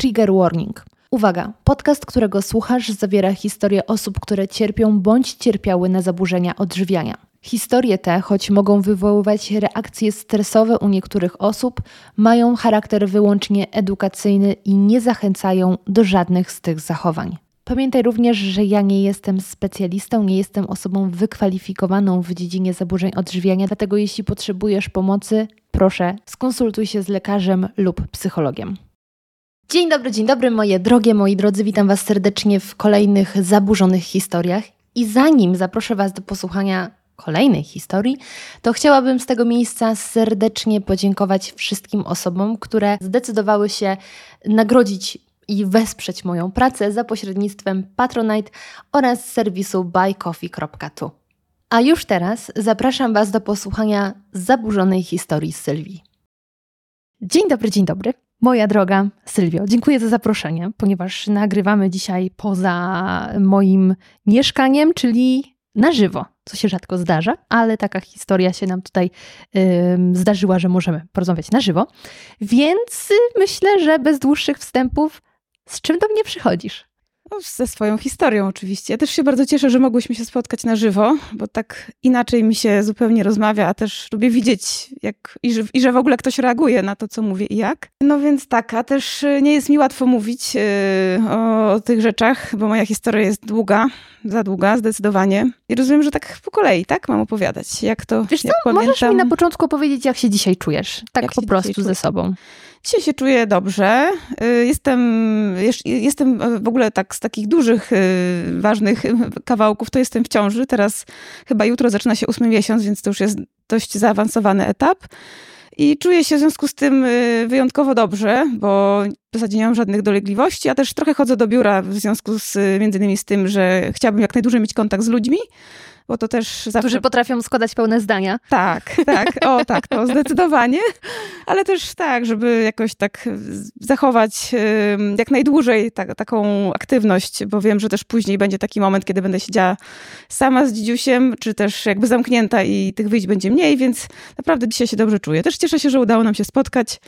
Trigger Warning. Uwaga, podcast, którego słuchasz, zawiera historie osób, które cierpią bądź cierpiały na zaburzenia odżywiania. Historie te, choć mogą wywoływać reakcje stresowe u niektórych osób, mają charakter wyłącznie edukacyjny i nie zachęcają do żadnych z tych zachowań. Pamiętaj również, że ja nie jestem specjalistą, nie jestem osobą wykwalifikowaną w dziedzinie zaburzeń odżywiania, dlatego jeśli potrzebujesz pomocy, proszę skonsultuj się z lekarzem lub psychologiem. Dzień dobry, dzień dobry, moje drogie, moi drodzy, witam Was serdecznie w kolejnych zaburzonych historiach. I zanim zaproszę Was do posłuchania kolejnej historii, to chciałabym z tego miejsca serdecznie podziękować wszystkim osobom, które zdecydowały się nagrodzić i wesprzeć moją pracę za pośrednictwem Patronite oraz serwisu buycoffee.tu. A już teraz zapraszam Was do posłuchania zaburzonej historii Sylwii. Dzień dobry, dzień dobry. Moja droga Sylwio, dziękuję za zaproszenie, ponieważ nagrywamy dzisiaj poza moim mieszkaniem, czyli na żywo, co się rzadko zdarza, ale taka historia się nam tutaj yy, zdarzyła, że możemy porozmawiać na żywo. Więc myślę, że bez dłuższych wstępów, z czym do mnie przychodzisz? No, ze swoją historią oczywiście. Ja też się bardzo cieszę, że mogłyśmy się spotkać na żywo, bo tak inaczej mi się zupełnie rozmawia, a też lubię widzieć, jak, i, że, i że w ogóle ktoś reaguje na to, co mówię i jak. No więc tak, a też y, nie jest mi łatwo mówić o, o tych rzeczach, bo moja historia jest długa, za długa, zdecydowanie. I rozumiem, że tak po kolei, tak? Mam opowiadać, jak to, Wiesz jak co, pamiętam. możesz mi na początku powiedzieć, jak się dzisiaj czujesz? Tak Jak po prostu ze sobą. Dzisiaj się czuję dobrze. Y, Jestem, jestem w ogóle tak z takich dużych, y, ważnych kawałków, to jestem w ciąży. Teraz chyba jutro zaczyna się ósmy miesiąc, więc to już jest dość zaawansowany etap. I czuję się w związku z tym y, wyjątkowo dobrze, bo w zasadzie nie mam żadnych dolegliwości, a też trochę chodzę do biura w związku z, między innymi z tym, że chciałabym jak najdłużej mieć kontakt z ludźmi, bo to też zawsze... Którzy potrafią składać pełne zdania. Tak, tak, o tak, to zdecydowanie, ale też tak, żeby jakoś tak zachować jak najdłużej tak, taką aktywność, bo wiem, że też później będzie taki moment, kiedy będę siedziała sama z dzidziusiem, czy też jakby zamknięta i tych wyjść będzie mniej, więc naprawdę dzisiaj się dobrze czuję. Też cieszę się, że udało nam się spotkać,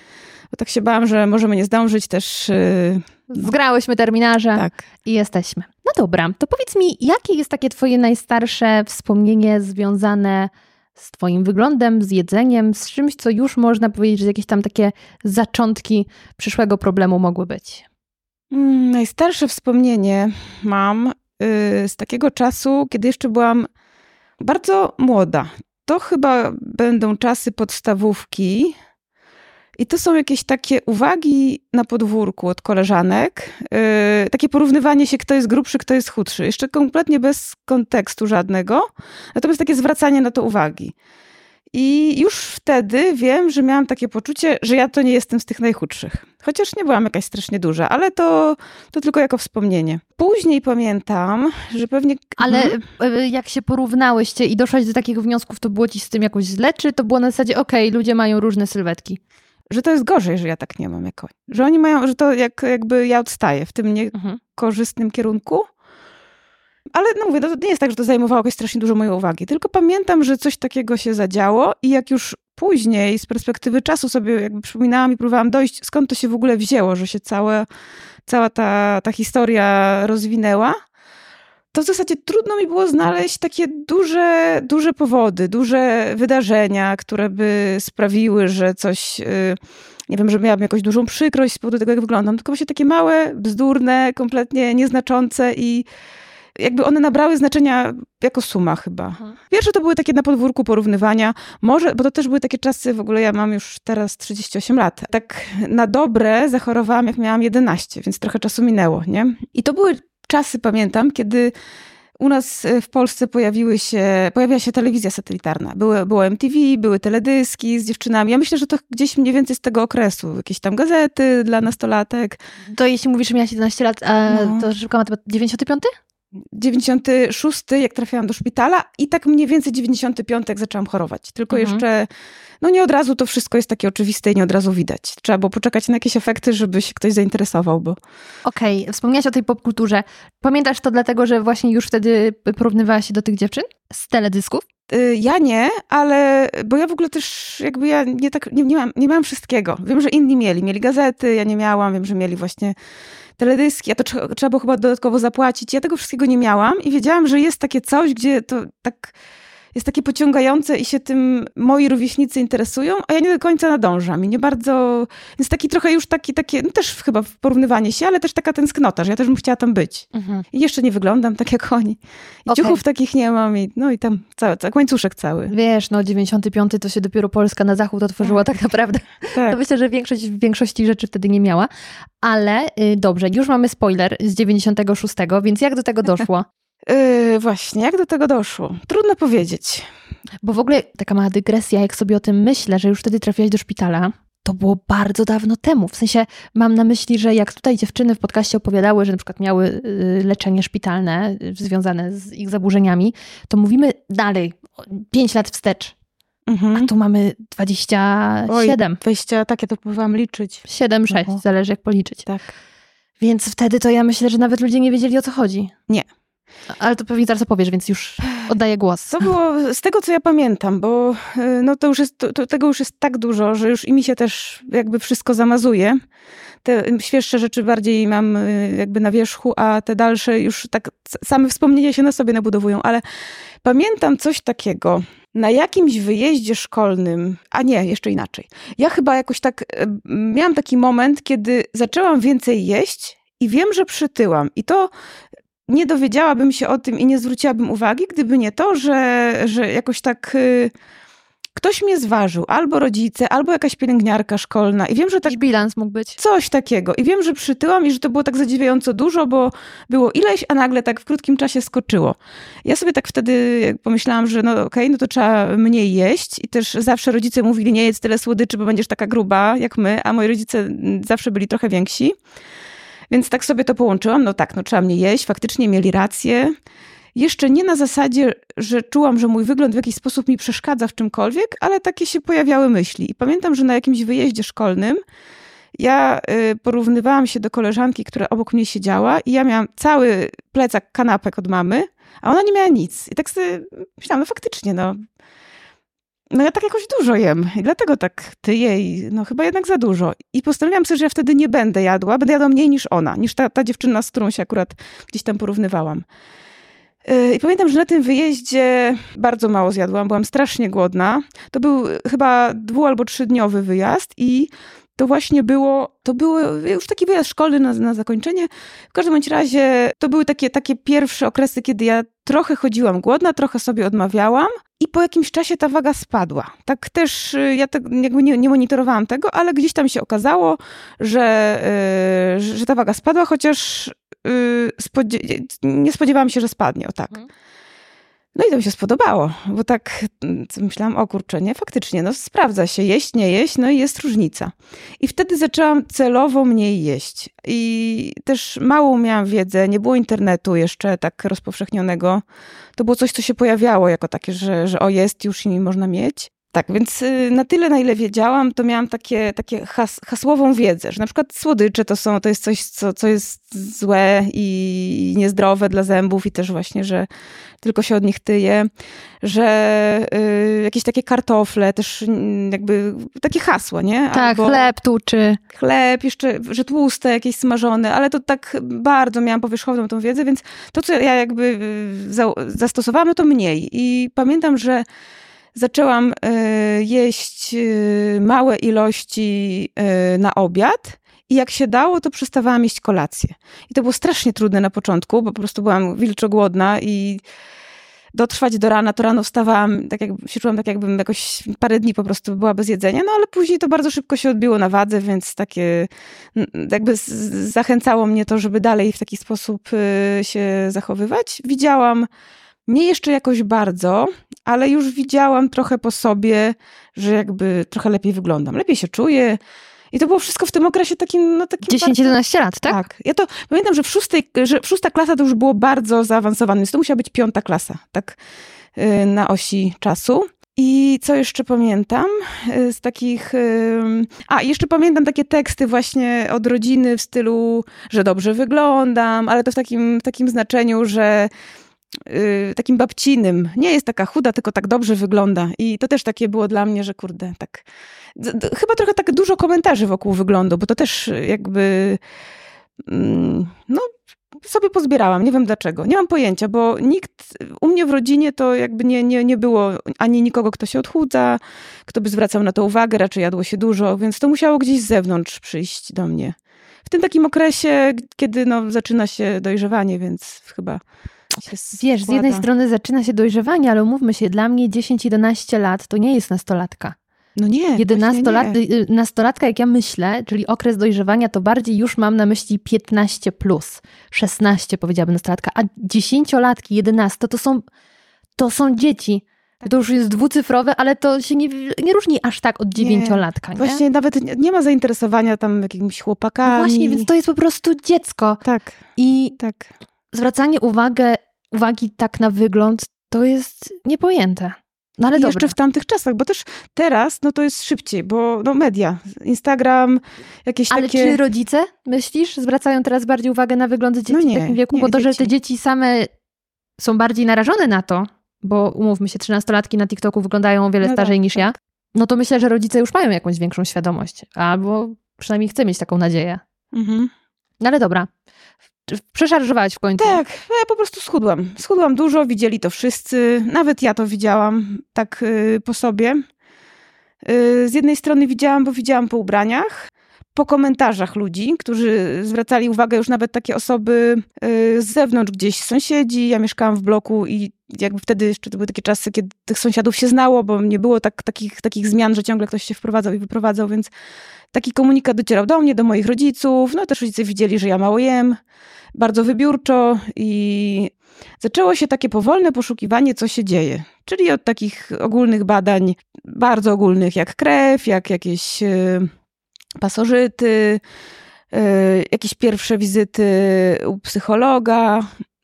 bo tak się bałam, że możemy nie zdążyć też. Yy, Zgrałyśmy terminarze tak. i jesteśmy. No dobra, to powiedz mi, jakie jest takie twoje najstarsze wspomnienie związane z twoim wyglądem, z jedzeniem, z czymś, co już można powiedzieć, że jakieś tam takie zaczątki przyszłego problemu mogły być? Mm, Najstarsze wspomnienie mam y, z takiego czasu, kiedy jeszcze byłam bardzo młoda. To chyba będą czasy podstawówki. I to są jakieś takie uwagi na podwórku od koleżanek. y, takie porównywanie się, kto jest grubszy, kto jest chudszy. Jeszcze kompletnie bez kontekstu żadnego. Natomiast takie zwracanie na to uwagi. I już wtedy wiem, że miałam takie poczucie, że ja to nie jestem z tych najchudszych. Chociaż nie byłam jakaś strasznie duża, ale to, to tylko jako wspomnienie. Później pamiętam, że pewnie. Ale y, jak się porównałyście i doszłaś do takich wniosków, to było ci z tym jakoś źle, czy to było na zasadzie, okej, ludzie mają różne sylwetki? Że to jest gorzej, że ja tak nie mam jako. Że oni mają, że to jak, jakby ja odstaję w tym Mhm. niekorzystnym kierunku. Ale no mówię, no to nie jest tak, że to zajmowało jakoś strasznie dużo mojej uwagi. Tylko pamiętam, że coś takiego się zadziało i jak już później z perspektywy czasu sobie jakby przypominałam i próbowałam dojść, skąd to się w ogóle wzięło, że się całe, cała ta, ta historia rozwinęła, to w zasadzie trudno mi było znaleźć takie duże, duże powody, duże wydarzenia, które by sprawiły, że coś, y, nie wiem, że miałabym jakąś dużą przykrość z powodu tego, jak wyglądam, tylko właśnie takie małe, bzdurne, kompletnie nieznaczące i jakby one nabrały znaczenia jako suma chyba. Mhm. Pierwsze to były takie na podwórku porównywania, może, bo to też były takie czasy, w ogóle ja mam już teraz 38 lat. Tak na dobre zachorowałam, jak miałam 11, więc trochę czasu minęło, nie? I to były czasy, pamiętam, kiedy u nas e, w Polsce pojawiły się, pojawiła się telewizja satelitarna. Były, było MTV, były teledyski z dziewczynami. Ja myślę, że to gdzieś mniej więcej z tego okresu. Jakieś tam gazety dla nastolatek. To jeśli mówisz, że miałaś 11 lat, a No. to szybka matematyka, 95? 96, jak trafiłam do szpitala i tak mniej więcej 95, jak zaczęłam chorować. Tylko Mhm. jeszcze, no nie od razu to wszystko jest takie oczywiste i nie od razu widać. Trzeba było poczekać na jakieś efekty, żeby się ktoś zainteresował, bo Okej, wspomniałaś o tej popkulturze. Pamiętasz to dlatego, że właśnie już wtedy porównywała się do tych dziewczyn z teledysków? Y, ja nie, ale, bo ja w ogóle też jakby ja nie tak, nie, nie, mam, nie miałam wszystkiego. Wiem, że inni mieli. Mieli gazety, ja nie miałam. Wiem, że mieli właśnie teledyski, a to trzeba było chyba dodatkowo zapłacić. Ja tego wszystkiego nie miałam i wiedziałam, że jest takie coś, gdzie to tak jest takie pociągające i się tym moi rówieśnicy interesują, a ja nie do końca nadążam i nie bardzo, jest taki trochę już taki, takie, no też chyba porównywanie się, ale też taka tęsknota, że ja też bym chciała tam być. Mhm. I jeszcze nie wyglądam tak jak oni. I okay. ciuchów takich nie mam i no i tam cały, cały łańcuszek cały. Wiesz, no 95 to się dopiero Polska na zachód otworzyła tak, tak naprawdę. Tak. To myślę, że większość w większości rzeczy wtedy nie miała. Ale y, dobrze, już mamy spoiler z 96, więc jak do tego doszło? Yy, właśnie, jak do tego doszło? Trudno powiedzieć. Bo w ogóle taka mała dygresja, jak sobie o tym myślę, że już wtedy trafiłaś do szpitala, to było bardzo dawno temu. W sensie mam na myśli, że jak tutaj dziewczyny w podcaście opowiadały, że na przykład miały y, leczenie szpitalne y, związane z ich zaburzeniami, to mówimy dalej, 5 lat wstecz. Mhm. A tu mamy 27. Oj, 20, takie to próbowałam liczyć. 7, 6, no. zależy jak policzyć. Tak. Więc wtedy to ja myślę, że nawet ludzie nie wiedzieli o co chodzi. Nie. Ale to pewnie zaraz opowiesz, więc już oddaję głos. To było z tego, co ja pamiętam, bo y, no to już jest, to, to tego już jest tak dużo, że już i mi się też jakby wszystko zamazuje. Te świeższe rzeczy bardziej mam y, jakby na wierzchu, a te dalsze już tak same wspomnienia się na sobie nabudowują, ale pamiętam coś takiego. Na jakimś wyjeździe szkolnym, a nie, jeszcze inaczej. Ja chyba jakoś tak y, miałam taki moment, kiedy zaczęłam więcej jeść i wiem, że przytyłam. I to nie dowiedziałabym się o tym i nie zwróciłabym uwagi, gdyby nie to, że, że jakoś tak y, ktoś mnie zważył, albo rodzice, albo jakaś pielęgniarka szkolna. I wiem, że tak. bilans mógł być. Coś takiego. I wiem, że przytyłam i że to było tak zadziwiająco dużo, bo było ileś, a nagle tak w krótkim czasie skoczyło. Ja sobie tak wtedy pomyślałam, że no okej, okay, no to trzeba mniej jeść. I też zawsze rodzice mówili, nie jedz tyle słodyczy, bo będziesz taka gruba jak my, a moi rodzice zawsze byli trochę więksi. Więc tak sobie to połączyłam. No tak, no trzeba mnie jeść. Faktycznie mieli rację. Jeszcze nie na zasadzie, że czułam, że mój wygląd w jakiś sposób mi przeszkadza w czymkolwiek, ale takie się pojawiały myśli. I pamiętam, że na jakimś wyjeździe szkolnym ja y, porównywałam się do koleżanki, która obok mnie siedziała i ja miałam cały plecak kanapek od mamy, a ona nie miała nic. I tak sobie myślałam, no faktycznie, no no ja tak jakoś dużo jem i dlatego tak tyję i no chyba jednak za dużo. I postanowiłam sobie, że ja wtedy nie będę jadła, będę jadła mniej niż ona, niż ta, ta dziewczyna, z którą się akurat gdzieś tam porównywałam. Yy, I pamiętam, że na tym wyjeździe bardzo mało zjadłam, byłam strasznie głodna. To był chyba dwu- albo trzydniowy wyjazd i to właśnie było, to był już taki wyjazd szkolny na, na zakończenie. W każdym bądź razie to były takie, takie pierwsze okresy, kiedy ja trochę chodziłam głodna, trochę sobie odmawiałam i po jakimś czasie ta waga spadła. Tak też y, ja tak jakby nie, nie monitorowałam tego, ale gdzieś tam się okazało, że, yy, że ta waga spadła, chociaż yy, spodzie- nie spodziewałam się, że spadnie, o tak. Mhm. No i to mi się spodobało, bo tak mm, myślałam, o kurczę, nie, faktycznie, no sprawdza się, jeść, nie jeść, no i jest różnica. I wtedy zaczęłam celowo mniej jeść. I też mało miałam wiedzę, nie było internetu jeszcze tak rozpowszechnionego. To było coś, co się pojawiało jako takie, że, że o jest już i można mieć. Tak, więc y, na tyle, na ile wiedziałam, to miałam takie, takie has, hasłową wiedzę, że na przykład słodycze to, są, to jest coś, co, co jest złe i niezdrowe dla zębów i też właśnie, że tylko się od nich tyje, że y, jakieś takie kartofle, też mm, jakby takie hasła, nie? Tak, Albo chleb tuczy. Chleb, jeszcze, że tłuste, jakieś smażone, ale to tak bardzo miałam powierzchowną tą wiedzę, więc to, co ja jakby y, za, zastosowałam, no to mniej. I pamiętam, że zaczęłam y, jeść y, małe ilości y, na obiad. I jak się dało, to przestawałam jeść kolację. I to było strasznie trudne na początku, bo po prostu byłam wilczo głodna i dotrwać do rana, to rano wstawałam, tak jak, się czułam tak jakbym jakoś parę dni po prostu była bez jedzenia, no ale później to bardzo szybko się odbiło na wadze, więc takie jakby zachęcało mnie to, żeby dalej w taki sposób się zachowywać. Widziałam nie jeszcze jakoś bardzo, ale już widziałam trochę po sobie, że jakby trochę lepiej wyglądam. Lepiej się czuję. I to było wszystko w tym okresie takim, no takim 10-11 lat, tak? Tak. Ja to pamiętam, że w szóstej, że szósta klasa to już było bardzo zaawansowane, więc to musiała być piąta klasa, tak yy, na osi czasu. I co jeszcze pamiętam y, z takich. A, jeszcze pamiętam takie teksty właśnie od rodziny w stylu, że dobrze wyglądam, ale to w takim, w takim znaczeniu, że yy, takim babcinym. Nie jest taka chuda, tylko tak dobrze wygląda. I to też takie było dla mnie, że kurde, tak. D- d- chyba trochę tak dużo komentarzy wokół wyglądu, bo to też jakby. Mm, no, sobie pozbierałam, nie wiem dlaczego. Nie mam pojęcia, bo nikt u mnie w rodzinie to jakby nie, nie, nie było ani nikogo, kto się odchudza, kto by zwracał na to uwagę, raczej jadło się dużo, więc to musiało gdzieś z zewnątrz przyjść do mnie. W tym takim okresie, kiedy no, zaczyna się dojrzewanie, więc chyba Wiesz, z jednej strony zaczyna się dojrzewanie, ale umówmy się, dla mnie 10-11 lat to nie jest nastolatka. No nie. 11 właśnie lat, y, nastolatka, jak ja myślę, czyli okres dojrzewania, to bardziej już mam na myśli 15 plus, 16 powiedziałabym nastolatka, a 10-latki, 11 to są, to są dzieci. Tak. To już jest dwucyfrowe, ale to się nie, nie różni aż tak od dziewięciolatka, nie? Właśnie nawet nie, nie ma zainteresowania tam jakimiś chłopakami. No właśnie, więc to jest po prostu dziecko. Tak, I tak. Zwracanie uwagę, uwagi tak na wygląd, to jest niepojęte. No ale jeszcze w tamtych czasach, bo też teraz no to jest szybciej, bo no media, Instagram, jakieś Ale takie... czy rodzice, myślisz, zwracają teraz bardziej uwagę na wygląd dzieci No w nie, takim wieku? nie, bo to, że te dzieci. same są bardziej narażone na to, bo umówmy się, trzynastolatki na TikToku wyglądają o wiele No starzej tak, niż ja, no to myślę, że rodzice już mają jakąś większą świadomość. Albo przynajmniej chcę mieć taką nadzieję. Mhm. No ale dobra. Przeszarżowałaś w końcu. Tak, no ja po prostu schudłam. Schudłam dużo, widzieli to wszyscy, nawet ja to widziałam tak y, po sobie. Y, z jednej strony widziałam, bo widziałam po ubraniach, po komentarzach ludzi, którzy zwracali uwagę już nawet takie osoby y, z zewnątrz, gdzieś sąsiedzi. Ja mieszkałam w bloku i jakby wtedy jeszcze to były takie czasy, kiedy tych sąsiadów się znało, bo nie było tak, takich, takich zmian, że ciągle ktoś się wprowadzał i wyprowadzał, więc taki komunikat docierał do mnie, do moich rodziców. No też rodzice widzieli, że ja mało jem, bardzo wybiórczo i zaczęło się takie powolne poszukiwanie, co się dzieje. Czyli od takich ogólnych badań, bardzo ogólnych, jak krew, jak jakieś y, pasożyty, y, jakieś pierwsze wizyty u psychologa.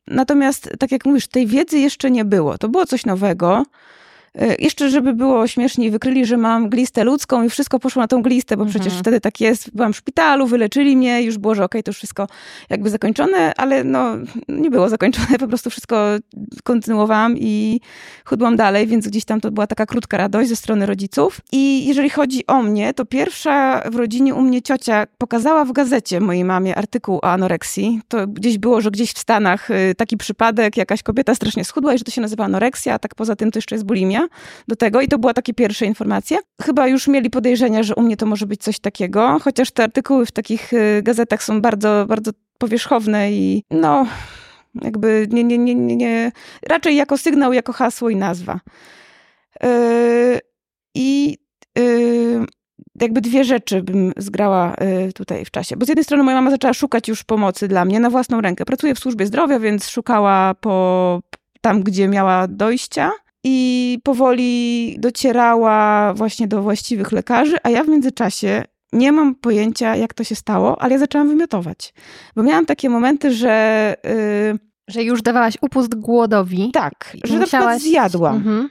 Natomiast, tak jak mówisz, tej wiedzy jeszcze nie było. To było coś nowego. Y, Jeszcze, żeby było śmieszniej, wykryli, że mam glistę ludzką i wszystko poszło na tą glistę, bo Mhm. przecież wtedy tak jest. Byłam w szpitalu, wyleczyli mnie, już było, że okej, to już wszystko jakby zakończone, ale no nie było zakończone, po prostu wszystko kontynuowałam i chudłam dalej, więc gdzieś tam to była taka krótka radość ze strony rodziców. I jeżeli chodzi o mnie, to pierwsza w rodzinie u mnie ciocia pokazała w gazecie mojej mamie artykuł o anoreksji. To gdzieś było, że gdzieś w Stanach y, taki przypadek, jakaś kobieta strasznie schudła i że to się nazywa anoreksja, a tak poza tym to jeszcze jest bulimia do tego i to była takie pierwsze informacje. Chyba już mieli podejrzenia, że u mnie to może być coś takiego, chociaż te artykuły w takich y, gazetach są bardzo, bardzo powierzchowne i no, jakby nie, nie, nie, nie, nie raczej jako sygnał, jako hasło i nazwa. Yy, I yy, jakby dwie rzeczy bym zgrała tutaj w czasie. Bo z jednej strony moja mama zaczęła szukać już pomocy dla mnie na własną rękę. Pracuje w służbie zdrowia, więc szukała po tam, gdzie miała dojścia i powoli docierała właśnie do właściwych lekarzy, a ja w międzyczasie nie mam pojęcia, jak to się stało, ale ja zaczęłam wymiotować. Bo miałam takie momenty, że yy, Że już dawałaś upust głodowi. tak, że na przykład musiałaś- zjadłam. Mhm.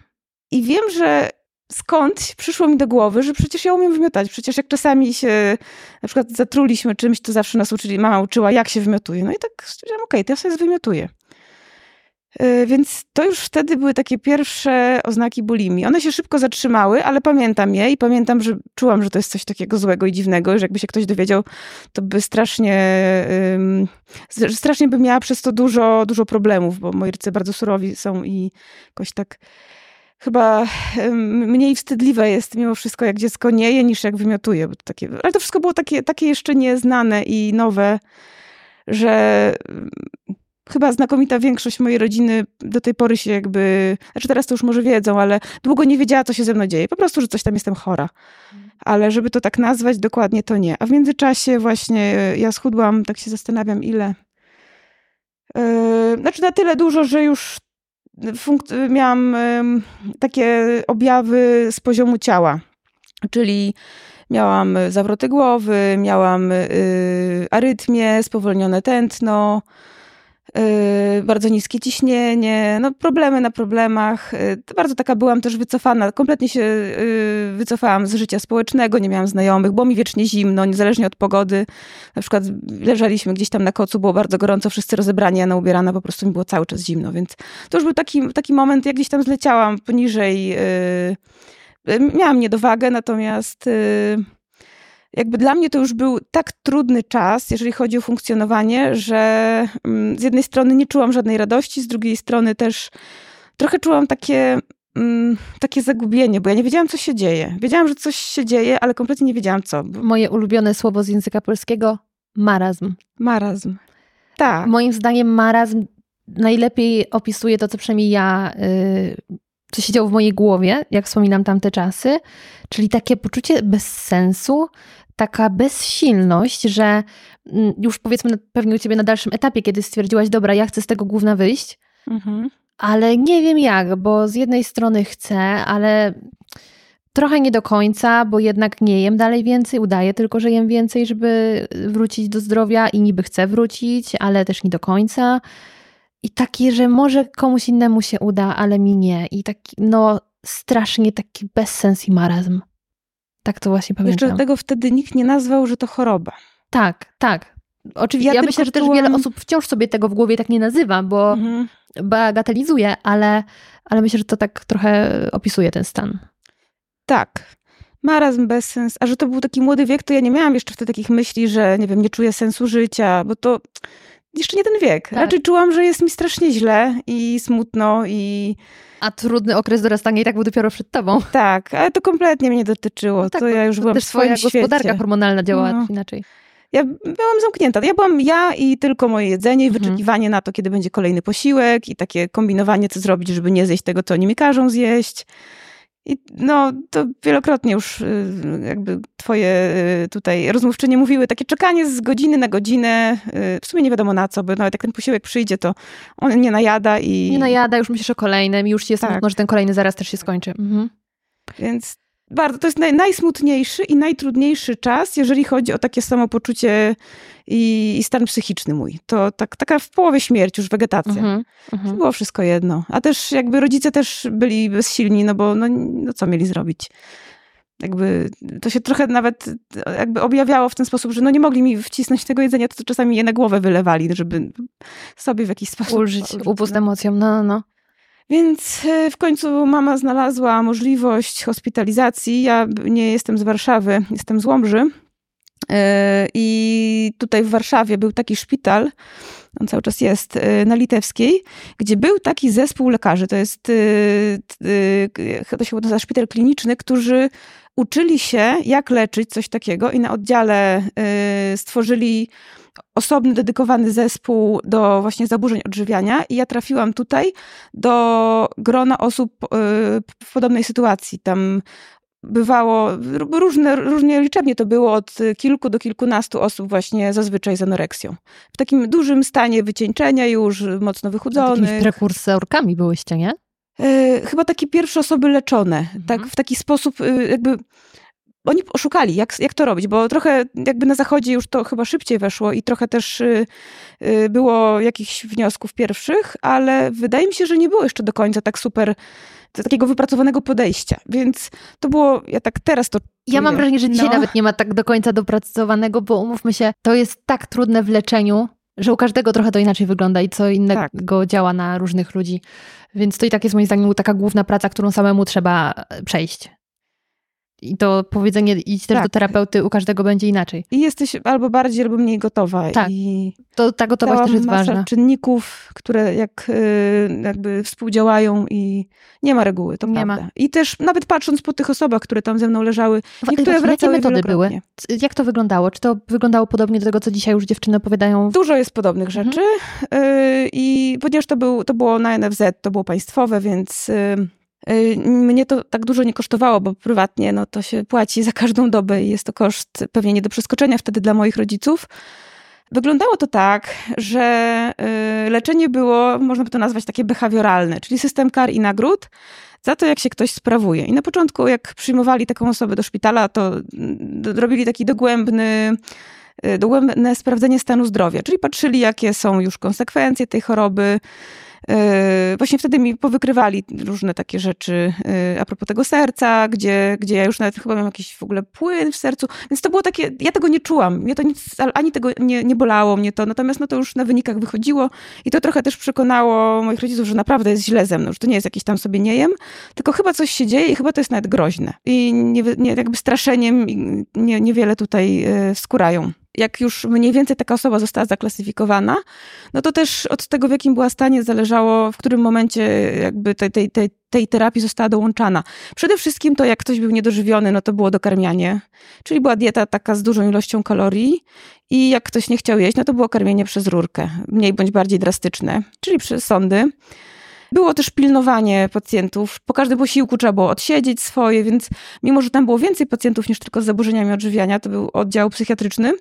I wiem, że skąd przyszło mi do głowy, że przecież ja umiem wymiotać. Przecież jak czasami się na przykład zatruliśmy czymś, to zawsze nas uczyli, mama uczyła, jak się wymiotuje. No i tak stwierdziłam, okej, to ja sobie zwymiotuję. Yy, Więc to już wtedy były takie pierwsze oznaki bulimii. One się szybko zatrzymały, ale pamiętam je i pamiętam, że czułam, że to jest coś takiego złego i dziwnego, że jakby się ktoś dowiedział, to by strasznie, że strasznie by miała przez to dużo, dużo problemów, bo moi rodzice bardzo surowi są i jakoś tak chyba mniej wstydliwe jest mimo wszystko, jak dziecko nie je, niż jak wymiotuje. Bo to takie, ale to wszystko było takie, takie jeszcze nieznane i nowe, że chyba znakomita większość mojej rodziny do tej pory się jakby, znaczy teraz to już może wiedzą, ale długo nie wiedziała, co się ze mną dzieje. Po prostu, że coś tam jestem chora. Ale żeby to tak nazwać, dokładnie to nie. A w międzyczasie właśnie y, ja schudłam, tak się zastanawiam, ile. Yy, znaczy na tyle dużo, że już funk- miałam ym, takie objawy z poziomu ciała. Czyli miałam y, zawroty głowy, miałam y, arytmię, spowolnione tętno, Yy, bardzo niskie ciśnienie, no problemy na problemach. Yy, bardzo taka byłam też wycofana, kompletnie się yy, wycofałam z życia społecznego, nie miałam znajomych, było mi wiecznie zimno, niezależnie od pogody. Na przykład leżeliśmy gdzieś tam na kocu, było bardzo gorąco, wszyscy rozebrani, ja na ubierana, po prostu mi było cały czas zimno, więc to już był taki, taki moment, jak gdzieś tam zleciałam poniżej, miałam niedowagę, natomiast jakby dla mnie to już był tak trudny czas, jeżeli chodzi o funkcjonowanie, że mm, z jednej strony nie czułam żadnej radości, z drugiej strony też trochę czułam takie, mm, takie zagubienie, bo ja nie wiedziałam, co się dzieje. Wiedziałam, że coś się dzieje, ale kompletnie nie wiedziałam, co. Moje ulubione słowo z języka polskiego marazm. Marazm. Tak. Moim zdaniem marazm najlepiej opisuje to, co przynajmniej ja, yy, co się działo w mojej głowie, jak wspominam tamte czasy, czyli takie poczucie bezsensu, taka bezsilność, że mm, już powiedzmy pewnie u ciebie na dalszym etapie, kiedy stwierdziłaś, dobra, ja chcę z tego główna wyjść, mhm. ale nie wiem jak, bo z jednej strony chcę, ale trochę nie do końca, bo jednak nie jem dalej więcej, udaję tylko, że jem więcej, żeby wrócić do zdrowia i niby chcę wrócić, ale też nie do końca. I takie, że może komuś innemu się uda, ale mi nie. I taki, no, strasznie taki bezsens i marazm. Tak to właśnie pamiętam. Jeszcze tego wtedy nikt nie nazwał, że to choroba. Tak, tak. Oczywiście, ja, ja myślę, że też wiele osób wciąż sobie tego w głowie tak nie nazywa, bo mhm. bagatelizuje, ale, ale myślę, że to tak trochę opisuje ten stan. Tak. Marazm, bezsens. A że to był taki młody wiek, to ja nie miałam jeszcze wtedy takich myśli, że nie wiem, nie czuję sensu życia, bo to jeszcze nie ten wiek. Tak. Raczej czułam, że jest mi strasznie źle i smutno i... A trudny okres dorastania i tak był dopiero przed tobą. Tak, ale to kompletnie mnie dotyczyło. No tak, to ja już byłam też w swoim twoja gospodarka hormonalna działała no. inaczej. Ja byłam zamknięta. Ja byłam ja i tylko moje jedzenie i mhm. wyczekiwanie na to, kiedy będzie kolejny posiłek i takie kombinowanie, co zrobić, żeby nie zjeść tego, co oni mi każą zjeść. I no, to wielokrotnie już y, jakby twoje y, tutaj rozmówczynie mówiły, takie czekanie z godziny na godzinę, y, w sumie nie wiadomo na co, bo nawet jak ten posiłek przyjdzie, to on nie najada i... Nie najada, już myślisz o kolejnym i już ci jest tak. smutno, że ten kolejny zaraz też się skończy. Mhm. Więc bardzo, to jest naj, najsmutniejszy i najtrudniejszy czas, jeżeli chodzi o takie samopoczucie i, i stan psychiczny mój. To tak, taka w połowie śmierć, już wegetacja. Mm -hmm. Było wszystko jedno. A też jakby rodzice też byli bezsilni, no bo no, no co mieli zrobić? Jakby to się trochę nawet jakby objawiało w ten sposób, że no nie mogli mi wcisnąć tego jedzenia, to, czasami je na głowę wylewali, żeby sobie w jakiś sposób... Ulżyć, upust no. emocjom, no, no. no. Więc e, w końcu mama znalazła możliwość hospitalizacji. Ja nie jestem z Warszawy, jestem z Łomży. E, I tutaj w Warszawie był taki szpital, on cały czas jest e, na Litewskiej, gdzie był taki zespół lekarzy. To jest, to się nazywa szpital kliniczny, którzy uczyli się, jak leczyć coś takiego i na oddziale stworzyli osobny, dedykowany zespół do właśnie zaburzeń odżywiania i ja trafiłam tutaj do grona osób y, w podobnej sytuacji. Tam bywało różne, różnie liczebnie to było od kilku do kilkunastu osób właśnie zazwyczaj z anoreksją. W takim dużym stanie wycieńczenia już, mocno wychudzonych. Takimi prekursorkami byłyście, nie? Y, chyba takie pierwsze osoby leczone. Tak, mhm. Tak, w taki sposób y, jakby oni oszukali, jak, jak to robić, bo trochę jakby na zachodzie już to chyba szybciej weszło i trochę też y, y, było jakichś wniosków pierwszych, ale wydaje mi się, że nie było jeszcze do końca tak super takiego wypracowanego podejścia. Więc to było, ja tak teraz to. Ja mam wrażenie, że dzisiaj no. nawet nie ma tak do końca dopracowanego, bo umówmy się, to jest tak trudne w leczeniu, że u każdego trochę to inaczej wygląda i co innego tak. działa na różnych ludzi. Więc to i tak jest moim zdaniem taka główna praca, którą samemu trzeba przejść. I to powiedzenie idź też tak. do terapeuty u każdego będzie inaczej. I jesteś albo bardziej, albo mniej gotowa. Tak, I to ta gotowość też jest ważna. czynników, które jak, y, jakby współdziałają i nie ma reguły, to nie prawda. Ma. I też nawet patrząc po tych osobach, które tam ze mną leżały, niektóre wracały Jakie metody były? Jak to wyglądało? Czy to wyglądało podobnie do tego, co dzisiaj już dziewczyny opowiadają? Dużo jest podobnych mhm. rzeczy y, i ponieważ to, był, to było na NFZ, to było państwowe, więc Y, mnie to tak dużo nie kosztowało, bo prywatnie no, to się płaci za każdą dobę i jest to koszt pewnie nie do przeskoczenia wtedy dla moich rodziców. Wyglądało to tak, że y, leczenie było, można by to nazwać takie behawioralne, czyli system kar i nagród za to, jak się ktoś sprawuje. I na początku, jak przyjmowali taką osobę do szpitala, to mm, robili taki dogłębny dogłębne sprawdzenie stanu zdrowia, czyli patrzyli, jakie są już konsekwencje tej choroby, właśnie wtedy mi powykrywali różne takie rzeczy e, a propos tego serca, gdzie, gdzie ja już nawet chyba mam jakiś w ogóle płyn w sercu, więc to było takie, ja tego nie czułam, mnie to nic, ani tego nie, nie bolało mnie to, natomiast no to już na wynikach wychodziło i to trochę też przekonało moich rodziców, że naprawdę jest źle ze mną, że to nie jest jakiś tam sobie nie jem, tylko chyba coś się dzieje i chyba to jest nawet groźne. I nie, nie, jakby straszeniem nie, niewiele tutaj e, skurają jak już mniej więcej taka osoba została zaklasyfikowana, no to też od tego, w jakim była stanie, zależało, w którym momencie jakby tej, tej, tej, tej terapii została dołączana. Przede wszystkim to, jak ktoś był niedożywiony, no to było dokarmianie, czyli była dieta taka z dużą ilością kalorii i jak ktoś nie chciał jeść, no to było karmienie przez rurkę, mniej bądź bardziej drastyczne, czyli przez sądy. Było też pilnowanie pacjentów. Po każdym posiłku trzeba było odsiedzieć swoje, więc mimo, że tam było więcej pacjentów niż tylko z zaburzeniami odżywiania, to był oddział psychiatryczny,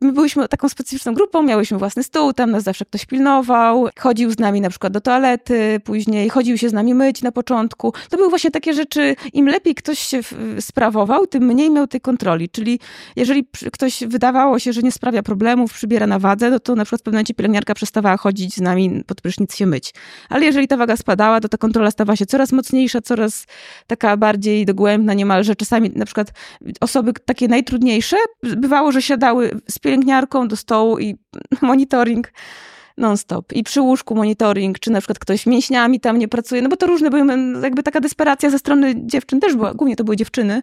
my byliśmy taką specyficzną grupą, miałyśmy własny stół, tam nas zawsze ktoś pilnował, chodził z nami na przykład do toalety, później chodził się z nami myć na początku. To były właśnie takie rzeczy, im lepiej ktoś się sprawował, tym mniej miał tej kontroli. Czyli jeżeli ktoś wydawało się, że nie sprawia problemów, przybiera na wadze, no to na przykład w pewnym momencie pielęgniarka przestawała chodzić z nami pod prysznic się myć. Ale jeżeli ta waga spadała, to ta kontrola stawała się coraz mocniejsza, coraz taka bardziej dogłębna niemalże. Czasami na przykład osoby takie najtrudniejsze, bywało, że siadały z pielęgniarką do stołu i monitoring non-stop. I przy łóżku monitoring, czy na przykład ktoś mięśniami tam nie pracuje, no bo to różne były, jakby taka desperacja ze strony dziewczyn też była, głównie to były dziewczyny.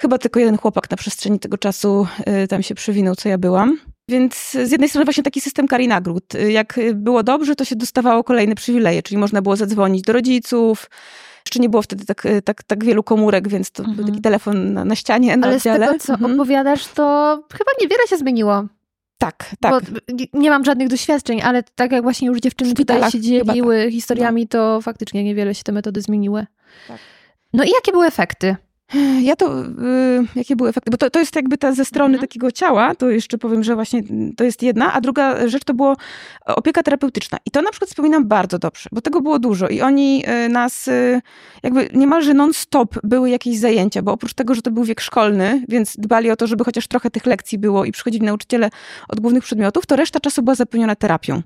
Chyba tylko jeden chłopak na przestrzeni tego czasu y, tam się przywinął, co ja byłam. Więc z jednej strony właśnie taki system kar i nagród. Jak było dobrze, to się dostawało kolejne przywileje, czyli można było zadzwonić do rodziców, jeszcze nie było wtedy tak, tak, tak wielu komórek, więc to mhm. był taki telefon na, na ścianie, na Ale oddziale. z tego, co mhm. opowiadasz, to chyba niewiele się zmieniło. Tak, tak. Bo nie mam żadnych doświadczeń, ale tak jak właśnie już dziewczyny tutaj się dzieliły tak. historiami, no. to faktycznie niewiele się te metody zmieniły. Tak. No i jakie były efekty? Ja to, y, jakie były efekty? Bo to, to jest jakby ta ze strony mhm. takiego ciała, to jeszcze powiem, że właśnie to jest jedna, a druga rzecz to było opieka terapeutyczna. I to na przykład wspominam bardzo dobrze, bo tego było dużo i oni y, nas y, jakby niemalże non-stop były jakieś zajęcia, bo oprócz tego, że to był wiek szkolny, więc dbali o to, żeby chociaż trochę tych lekcji było i przychodzili nauczyciele od głównych przedmiotów, to reszta czasu była zapełniona terapią.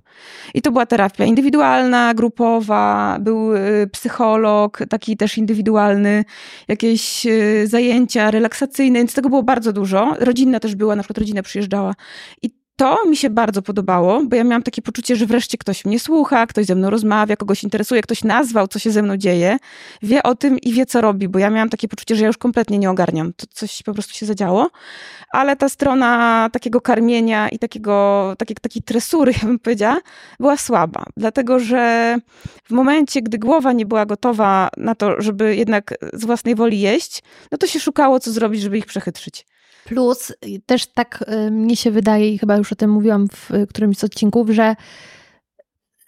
I to była terapia indywidualna, grupowa, był psycholog, taki też indywidualny, jakieś zajęcia relaksacyjne, więc tego było bardzo dużo. Rodzinna też była, na przykład rodzina przyjeżdżała. I to mi się bardzo podobało, bo ja miałam takie poczucie, że wreszcie ktoś mnie słucha, ktoś ze mną rozmawia, kogoś interesuje, ktoś nazwał, co się ze mną dzieje, wie o tym i wie, co robi, bo ja miałam takie poczucie, że ja już kompletnie nie ogarniam. To coś po prostu się zadziało. Ale ta strona takiego karmienia i takiego, takiej, takiej tresury, ja bym powiedziała, była słaba. Dlatego, że w momencie, gdy głowa nie była gotowa na to, żeby jednak z własnej woli jeść, no to się szukało, co zrobić, żeby ich przechytrzyć. Plus też tak y, mnie się wydaje, i chyba już o tym mówiłam w którymś z odcinków, że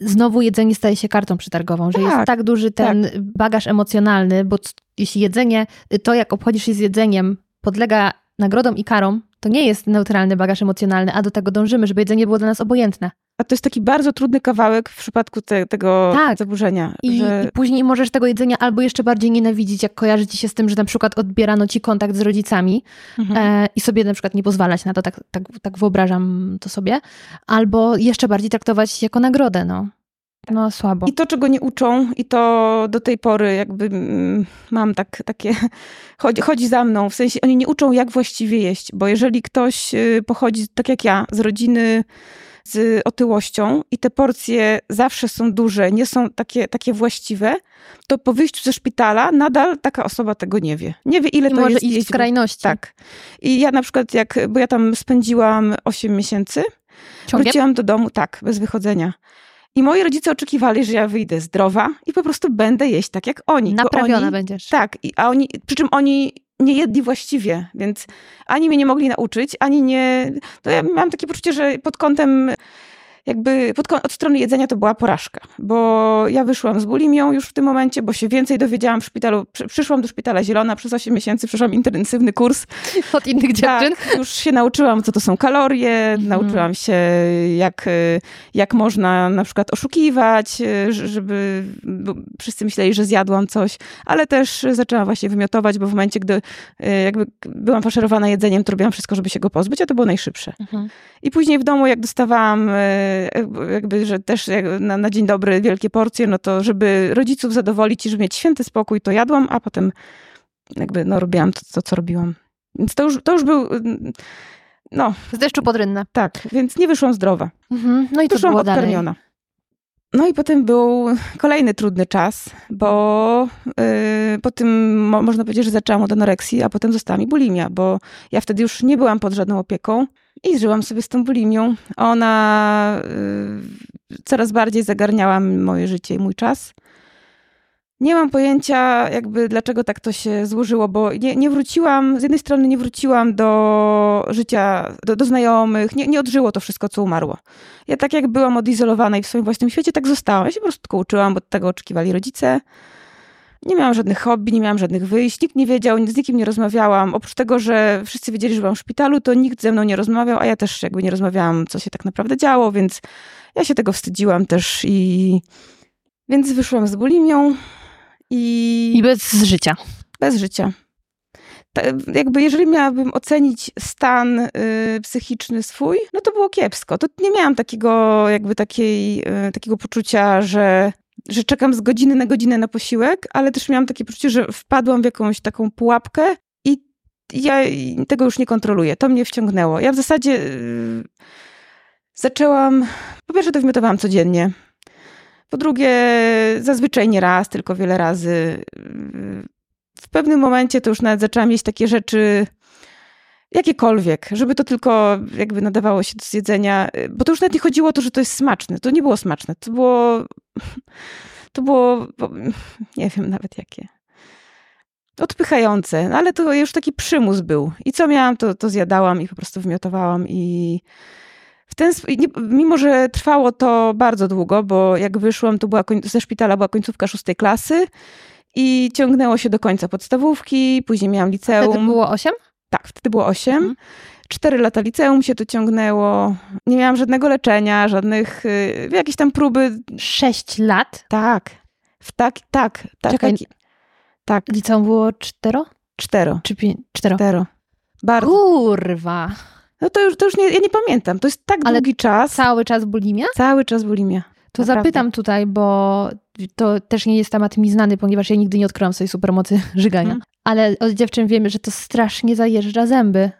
znowu jedzenie staje się kartą przetargową, że tak, jest tak duży ten tak. bagaż emocjonalny, bo jeśli jedzenie, to jak obchodzisz się z jedzeniem, podlega nagrodom i karom, to nie jest neutralny bagaż emocjonalny, a do tego dążymy, żeby jedzenie było dla nas obojętne. A to jest taki bardzo trudny kawałek w przypadku te, tego tak. zaburzenia. I, że... I, później możesz tego jedzenia albo jeszcze bardziej nienawidzić, jak kojarzy ci się z tym, że na przykład odbierano ci kontakt z rodzicami mhm. e, i sobie na przykład nie pozwalać na to, tak, tak, tak wyobrażam to sobie, albo jeszcze bardziej traktować jako nagrodę, no. No, słabo. I to, czego nie uczą, i to do tej pory jakby mm, mam tak, takie, chodzi, chodzi za mną, w sensie oni nie uczą, jak właściwie jeść, bo jeżeli ktoś y, pochodzi, tak jak ja, z rodziny z otyłością i te porcje zawsze są duże, nie są takie, takie właściwe, to po wyjściu ze szpitala nadal taka osoba tego nie wie. Nie wie, ile I to może jest. iść w skrajności. Tak. I ja na przykład, jak, bo ja tam spędziłam 8 miesięcy, Ciągiem? wróciłam do domu, tak, bez wychodzenia. I moi rodzice oczekiwali, że ja wyjdę zdrowa i po prostu będę jeść tak jak oni. Naprawiona oni, będziesz. Tak, i, a oni, przy czym oni nie jedli właściwie, więc ani mnie nie mogli nauczyć, ani nie. To ja miałam takie poczucie, że pod kątem jakby pod, od strony jedzenia to była porażka, bo ja wyszłam z bulimią już w tym momencie, bo się więcej dowiedziałam w szpitalu. Przyszłam do szpitala Zielona, przez 8 miesięcy przeszłam intensywny kurs. Od innych dziewczyn? Tak, już się nauczyłam, co to są kalorie, mhm. nauczyłam się, jak, jak można na przykład oszukiwać, żeby wszyscy myśleli, że zjadłam coś, ale też zaczęłam właśnie wymiotować, bo w momencie, gdy jakby byłam faszerowana jedzeniem, to robiłam wszystko, żeby się go pozbyć, a to było najszybsze. Mhm. I później w domu, jak dostawałam jakby, że też na, na, dzień dobry wielkie porcje, no to żeby rodziców zadowolić i żeby mieć święty spokój, to jadłam, a potem jakby no robiłam to, to co robiłam. Więc to już, to już był no. Z deszczu pod rynne. Tak, więc nie wyszłam zdrowa. Mhm. No i to Wyszłam było odkarmiona. Dalej. No i potem był kolejny trudny czas, bo yy, po tym mo można powiedzieć, że zaczęłam od anoreksji, a potem została mi bulimia, bo ja wtedy już nie byłam pod żadną opieką i żyłam sobie z tą bulimią. Ona yy, coraz bardziej zagarniała moje życie i mój czas. Nie mam pojęcia, jakby dlaczego tak to się złożyło, bo nie, nie wróciłam, z jednej strony nie wróciłam do życia, do, do znajomych, nie, nie odżyło to wszystko, co umarło. Ja tak jak byłam odizolowana i w swoim własnym świecie, tak zostałam. Ja się po prostu tylko uczyłam, bo tego oczekiwali rodzice. Nie miałam żadnych hobby, nie miałam żadnych wyjść, nikt nie wiedział, z nikim nie rozmawiałam. Oprócz tego, że wszyscy wiedzieli, że byłam w szpitalu, to nikt ze mną nie rozmawiał, a ja też jakby nie rozmawiałam, co się tak naprawdę działo, więc ja się tego wstydziłam też i... Więc wyszłam z bulimią i... I bez życia. Bez życia. Ta, jakby jeżeli miałabym ocenić stan y, psychiczny swój, no to było kiepsko. To nie miałam takiego jakby takiej, y, takiego poczucia, że że czekam z godziny na godzinę na posiłek, ale też miałam takie poczucie, że wpadłam w jakąś taką pułapkę i ja tego już nie kontroluję. To mnie wciągnęło. Ja w zasadzie yy, zaczęłam, po pierwsze to wymiotowałam codziennie. Po drugie, zazwyczaj nie raz, tylko wiele razy. W pewnym momencie to już nawet zaczęłam mieć takie rzeczy, jakiekolwiek, żeby to tylko jakby nadawało się do zjedzenia, bo to już nawet nie chodziło o to, że to jest smaczne. To nie było smaczne. To było, to było, nie wiem nawet jakie. Odpychające, no ale to już taki przymus był. I co miałam, to, to zjadałam i po prostu wymiotowałam i w ten, mimo, że trwało to bardzo długo, bo jak wyszłam, to była, ze szpitala była końcówka szóstej klasy i ciągnęło się do końca podstawówki, później miałam liceum. Wtedy było osiem? Tak, wtedy było osiem. Mhm. Cztery lata liceum się to ciągnęło. Nie miałam żadnego leczenia, żadnych, y, jakieś tam próby. Sześć lat? Tak. W tak, tak, tak. Czekaj, tak. Liceum było cztero? Cztero. Czy pięć? Cztero. Cztero. Bardzo. Kurwa. No to już, to już nie, ja nie pamiętam. To jest tak Ale długi czas. Cały czas bulimia? Cały czas bulimia. To Naprawdę. zapytam tutaj, bo to też nie jest temat mi znany, ponieważ ja nigdy nie odkryłam swojej supermocy żygania. Hmm. Ale od dziewczyn wiemy, że to strasznie zajeżdża zęby.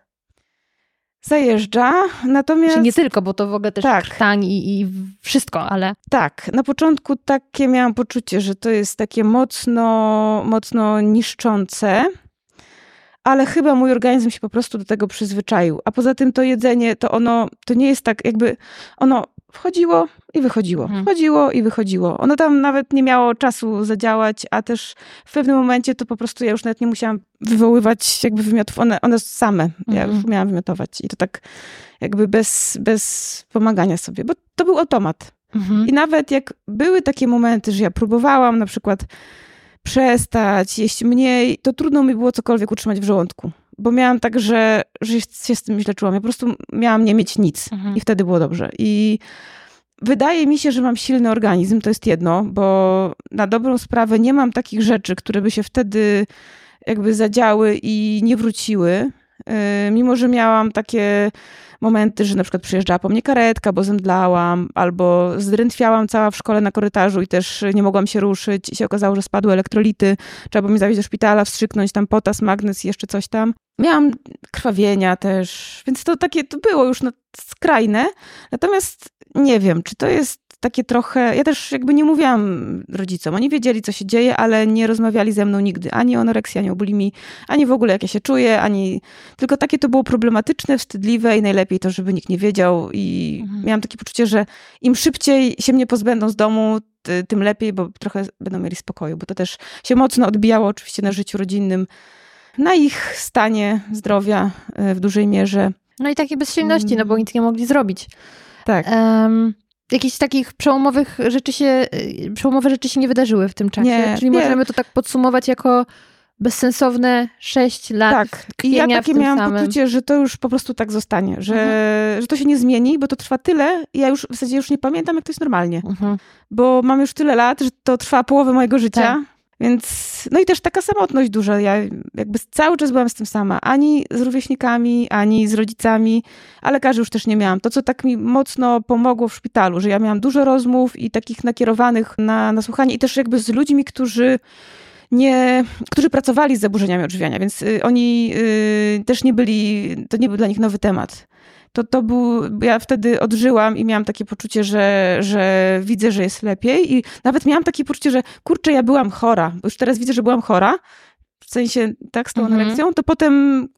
Zajeżdża, natomiast... Znaczy nie tylko, bo to w ogóle też tak. krtań i, i wszystko, ale... Tak, na początku takie miałam poczucie, że to jest takie mocno, mocno niszczące, ale chyba mój organizm się po prostu do tego przyzwyczaił. A poza tym to jedzenie, to ono, to nie jest tak jakby, ono wchodziło i wychodziło, mhm. wchodziło i wychodziło. Ono tam nawet nie miało czasu zadziałać, a też w pewnym momencie to po prostu ja już nawet nie musiałam wywoływać jakby wymiotów, one, one same, ja już mhm. miałam wymiotować i to tak jakby bez, bez pomagania sobie, bo to był automat. Mhm. I nawet jak były takie momenty, że ja próbowałam na przykład przestać jeść mniej, to trudno mi było cokolwiek utrzymać w żołądku bo miałam tak, że, że się z tym źle czułam. Ja po prostu miałam nie mieć nic mhm. i wtedy było dobrze. I wydaje mi się, że mam silny organizm, to jest jedno, bo na dobrą sprawę nie mam takich rzeczy, które by się wtedy jakby zadziały i nie wróciły. Yy, mimo, że miałam takie momenty, że na przykład przyjeżdżała po mnie karetka, bo zemdlałam, albo zdrętwiałam cała w szkole na korytarzu i też nie mogłam się ruszyć i się okazało, że spadły elektrolity, trzeba było mnie zawieźć do szpitala, wstrzyknąć tam potas, magnes i jeszcze coś tam. Miałam krwawienia też, więc to takie, to było już no, skrajne. Natomiast nie wiem, czy to jest takie trochę. Ja też jakby nie mówiłam rodzicom. Oni wiedzieli, co się dzieje, ale nie rozmawiali ze mną nigdy ani o anoreksji, ani o bulimii, ani w ogóle jak ja się czuję, ani. Tylko takie to było problematyczne, wstydliwe i najlepiej to, żeby nikt nie wiedział. I mhm. miałam takie poczucie, że im szybciej się mnie pozbędą z domu, tym lepiej, bo trochę będą mieli spokoju, bo to też się mocno odbijało oczywiście na życiu rodzinnym, na ich stanie zdrowia e, w dużej mierze. No i takiej bezsilności, no bo mm. nic nie mogli zrobić. Tak. Um, Jakichś takich przełomowych rzeczy się, y, przełomowe rzeczy się nie wydarzyły w tym czasie. Nie, Czyli nie. możemy to tak podsumować jako bezsensowne 6 lat Tak, i ja takie miałam samym. poczucie, że to już po prostu tak zostanie, że, Mhm. że to się nie zmieni, bo to trwa tyle, ja już w zasadzie już nie pamiętam, jak to jest normalnie, Mhm. bo mam już tyle lat, że to trwa połowę mojego życia, Tak. Więc no i też taka samotność duża, ja jakby cały czas byłam z tym sama, ani z rówieśnikami, ani z rodzicami, a lekarzy już też nie miałam. To, co tak mi mocno pomogło w szpitalu, że ja miałam dużo rozmów i takich nakierowanych na, na słuchanie i też jakby z ludźmi, którzy nie, którzy pracowali z zaburzeniami odżywiania, więc y, oni y, też nie byli, to nie był dla nich nowy temat. To, to był, ja wtedy odżyłam i miałam takie poczucie, że, że widzę, że jest lepiej i nawet miałam takie poczucie, że kurczę, ja byłam chora, bo już teraz widzę, że byłam chora, w sensie tak z tą Mhm. to potem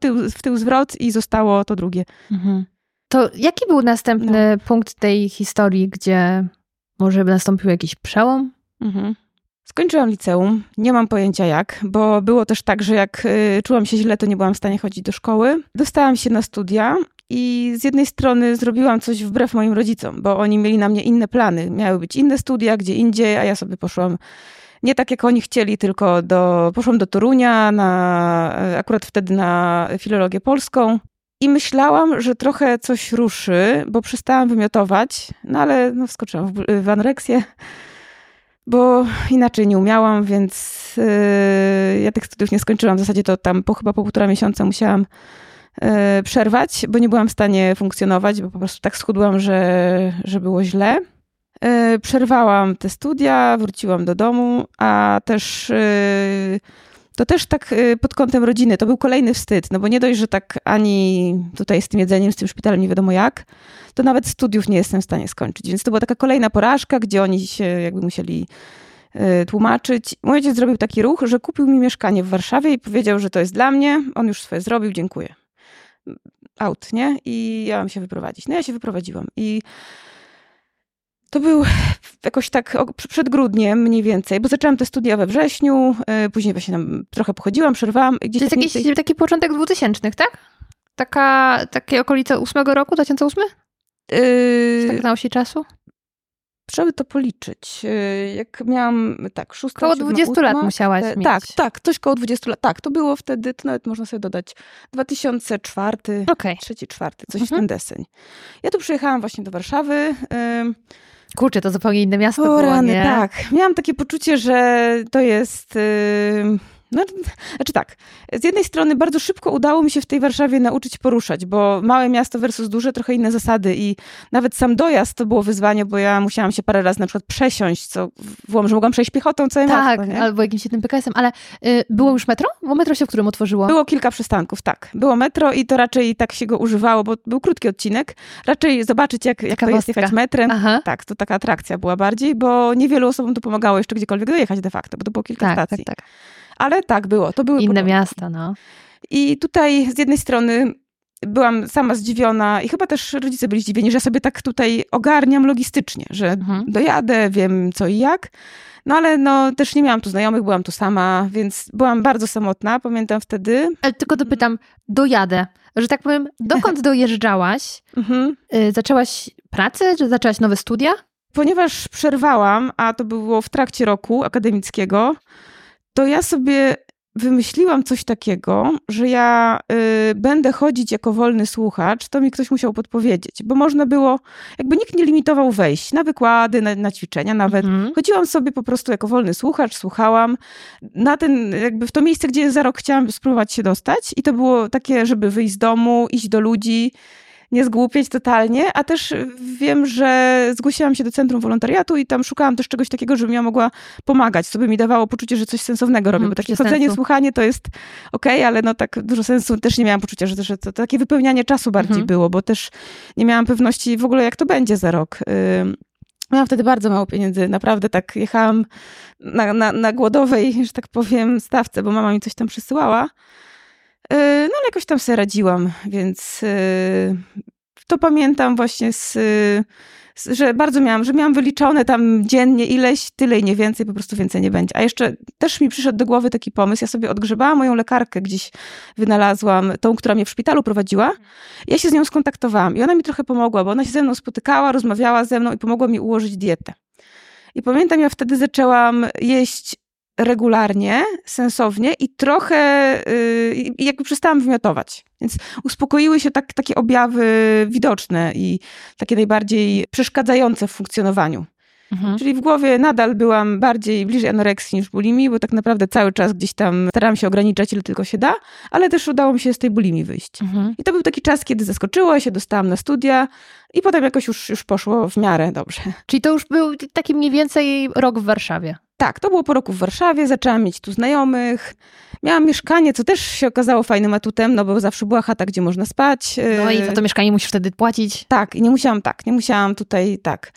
tył, w tył zwrot i zostało to drugie. Mhm. To jaki był następny punkt tej historii, gdzie może nastąpił jakiś przełom? Mhm. Skończyłam liceum, nie mam pojęcia jak, bo było też tak, że jak y, czułam się źle, to nie byłam w stanie chodzić do szkoły. Dostałam się na studia i z jednej strony zrobiłam coś wbrew moim rodzicom, bo oni mieli na mnie inne plany. Miały być inne studia, gdzie indziej, a ja sobie poszłam nie tak jak oni chcieli, tylko do, poszłam do Torunia, na, y, akurat wtedy na filologię polską. I myślałam, że trochę coś ruszy, bo przestałam wymiotować, no ale no, wskoczyłam w, w anoreksję bo inaczej nie umiałam, więc yy, ja tych studiów nie skończyłam. W zasadzie to tam po chyba po półtora miesiąca musiałam przerwać, bo nie byłam w stanie funkcjonować, bo po prostu tak schudłam, że, że było źle. Yy, przerwałam te studia, wróciłam do domu, a też yy, to też tak pod kątem rodziny. To był kolejny wstyd, no bo nie dość, że tak ani tutaj z tym jedzeniem, z tym szpitalem nie wiadomo jak, to nawet studiów nie jestem w stanie skończyć. Więc to była taka kolejna porażka, gdzie oni się jakby musieli tłumaczyć. Mój ojciec zrobił taki ruch, że kupił mi mieszkanie w Warszawie i powiedział, że to jest dla mnie. On już swoje zrobił, dziękuję. Out, nie? I ja mam się wyprowadzić. No ja się wyprowadziłam. I to był jakoś tak przed grudniem mniej więcej, bo zaczęłam te studia we wrześniu, y, później właśnie tam trochę pochodziłam, przerwałam. Gdzieś To jest tak jakiś więcej- taki początek 2000, tak? Taka, takie okolice 8 roku, 2008? y, Tak na osi czasu? Trzeba by to policzyć. Y, Jak miałam, tak, szósta, Koło siódma, 20 lat musiałaś e, mieć. Tak, tak, coś koło 20 lat. Tak, to było wtedy, to nawet można sobie dodać, 2004, Okej. trzeci, czwarty, coś Mhm. w ten deseń. Ja tu przyjechałam właśnie do Warszawy. Kurczę, to zupełnie inne miasto O było, rany, nie? tak. Miałam takie poczucie, że to jest... ym, No, znaczy tak, z jednej strony bardzo szybko udało mi się w tej Warszawie nauczyć poruszać, bo małe miasto versus duże, trochę inne zasady i nawet sam dojazd to było wyzwanie, bo ja musiałam się parę razy na przykład przesiąść, co w Łomży mogłam przejść piechotą całe Tak, miasto, nie? albo jakimś jednym PKS-em, ale y, było już metro? Bo metro się w którym otworzyło? Było kilka przystanków, tak. Było metro i to raczej tak się go używało, bo był krótki odcinek. Raczej zobaczyć, jak, jak to jest jechać metrem. Aha. Tak, to taka atrakcja była bardziej, bo niewielu osobom to pomagało jeszcze gdziekolwiek dojechać de facto, bo to było kilka Tak, tak, stacji. tak. Ale tak było, to były Inne miasta, no. I tutaj z jednej strony byłam sama zdziwiona i chyba też rodzice byli zdziwieni, że ja sobie tak tutaj ogarniam logistycznie, że Mhm. dojadę, wiem co i jak. No ale no też nie miałam tu znajomych, byłam tu sama, więc byłam bardzo samotna, pamiętam wtedy. Ale tylko dopytam, dojadę, że tak powiem, dokąd dojeżdżałaś? Mhm. Y, zaczęłaś pracę, czy zaczęłaś nowe studia? Ponieważ przerwałam, a to było w trakcie roku akademickiego, to ja sobie wymyśliłam coś takiego, że ja y, będę chodzić jako wolny słuchacz, to mi ktoś musiał podpowiedzieć, bo można było, jakby nikt nie limitował wejść na wykłady, na, na ćwiczenia nawet. Mhm. Chodziłam sobie po prostu jako wolny słuchacz, słuchałam na ten, jakby w to miejsce, gdzie za rok chciałam spróbować się dostać i to było takie, żeby wyjść z domu, iść do ludzi, nie zgłupieć totalnie, a też wiem, że zgłosiłam się do Centrum Wolontariatu i tam szukałam też czegoś takiego, żebym ja mogła pomagać, co by mi dawało poczucie, że coś sensownego robię, Mhm, bo takie chodzenie, sensu. słuchanie to jest okej, ale no tak dużo sensu też nie miałam poczucia, że, że to, to takie wypełnianie czasu bardziej Mhm. było, bo też nie miałam pewności w ogóle, jak to będzie za rok. Miałam wtedy bardzo mało pieniędzy, naprawdę tak jechałam na, na, na głodowej, że tak powiem, stawce, bo mama mi coś tam przysyłała. Yy, No ale jakoś tam sobie radziłam, więc yy, to pamiętam właśnie z, że bardzo miałam, że miałam wyliczone tam dziennie ileś, tyle i nie więcej, po prostu więcej nie będzie. A jeszcze też mi przyszedł do głowy taki pomysł, ja sobie odgrzebałam moją lekarkę gdzieś, wynalazłam tą, która mnie w szpitalu prowadziła. Ja się z nią skontaktowałam i ona mi trochę pomogła, bo ona się ze mną spotykała, rozmawiała ze mną i pomogła mi ułożyć dietę. I pamiętam, ja wtedy zaczęłam jeść regularnie, sensownie i trochę yy, jakby przestałam wymiotować. Więc uspokoiły się tak, takie objawy widoczne i takie najbardziej przeszkadzające w funkcjonowaniu. Mhm. Czyli w głowie nadal byłam bardziej bliżej anoreksji niż bulimii, bo tak naprawdę cały czas gdzieś tam starałam się ograniczać, ile tylko się da, ale też udało mi się z tej bulimii wyjść. Mhm. I to był taki czas, kiedy zaskoczyło się, dostałam na studia i potem jakoś już, już poszło w miarę dobrze. Czyli to już był taki mniej więcej rok w Warszawie. Tak, to było po roku w Warszawie, zaczęłam mieć tu znajomych. Miałam mieszkanie, co też się okazało fajnym atutem, no bo zawsze była chata, gdzie można spać. No i za to mieszkanie musisz wtedy płacić. Tak, i nie musiałam tak, nie musiałam tutaj tak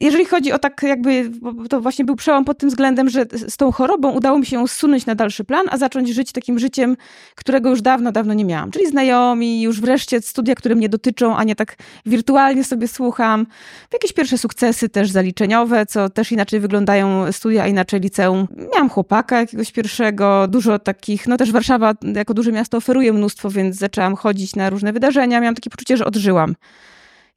jeżeli chodzi o tak jakby, to właśnie był przełom pod tym względem, że z tą chorobą udało mi się ją zsunąć na dalszy plan, a zacząć żyć takim życiem, którego już dawno, dawno nie miałam. Czyli znajomi, już wreszcie studia, które mnie dotyczą, a nie tak wirtualnie sobie słucham. Jakieś pierwsze sukcesy też zaliczeniowe, co też inaczej wyglądają studia, a inaczej liceum. Miałam chłopaka jakiegoś pierwszego, dużo takich, no też Warszawa jako duże miasto oferuje mnóstwo, więc zaczęłam chodzić na różne wydarzenia. Miałam takie poczucie, że odżyłam.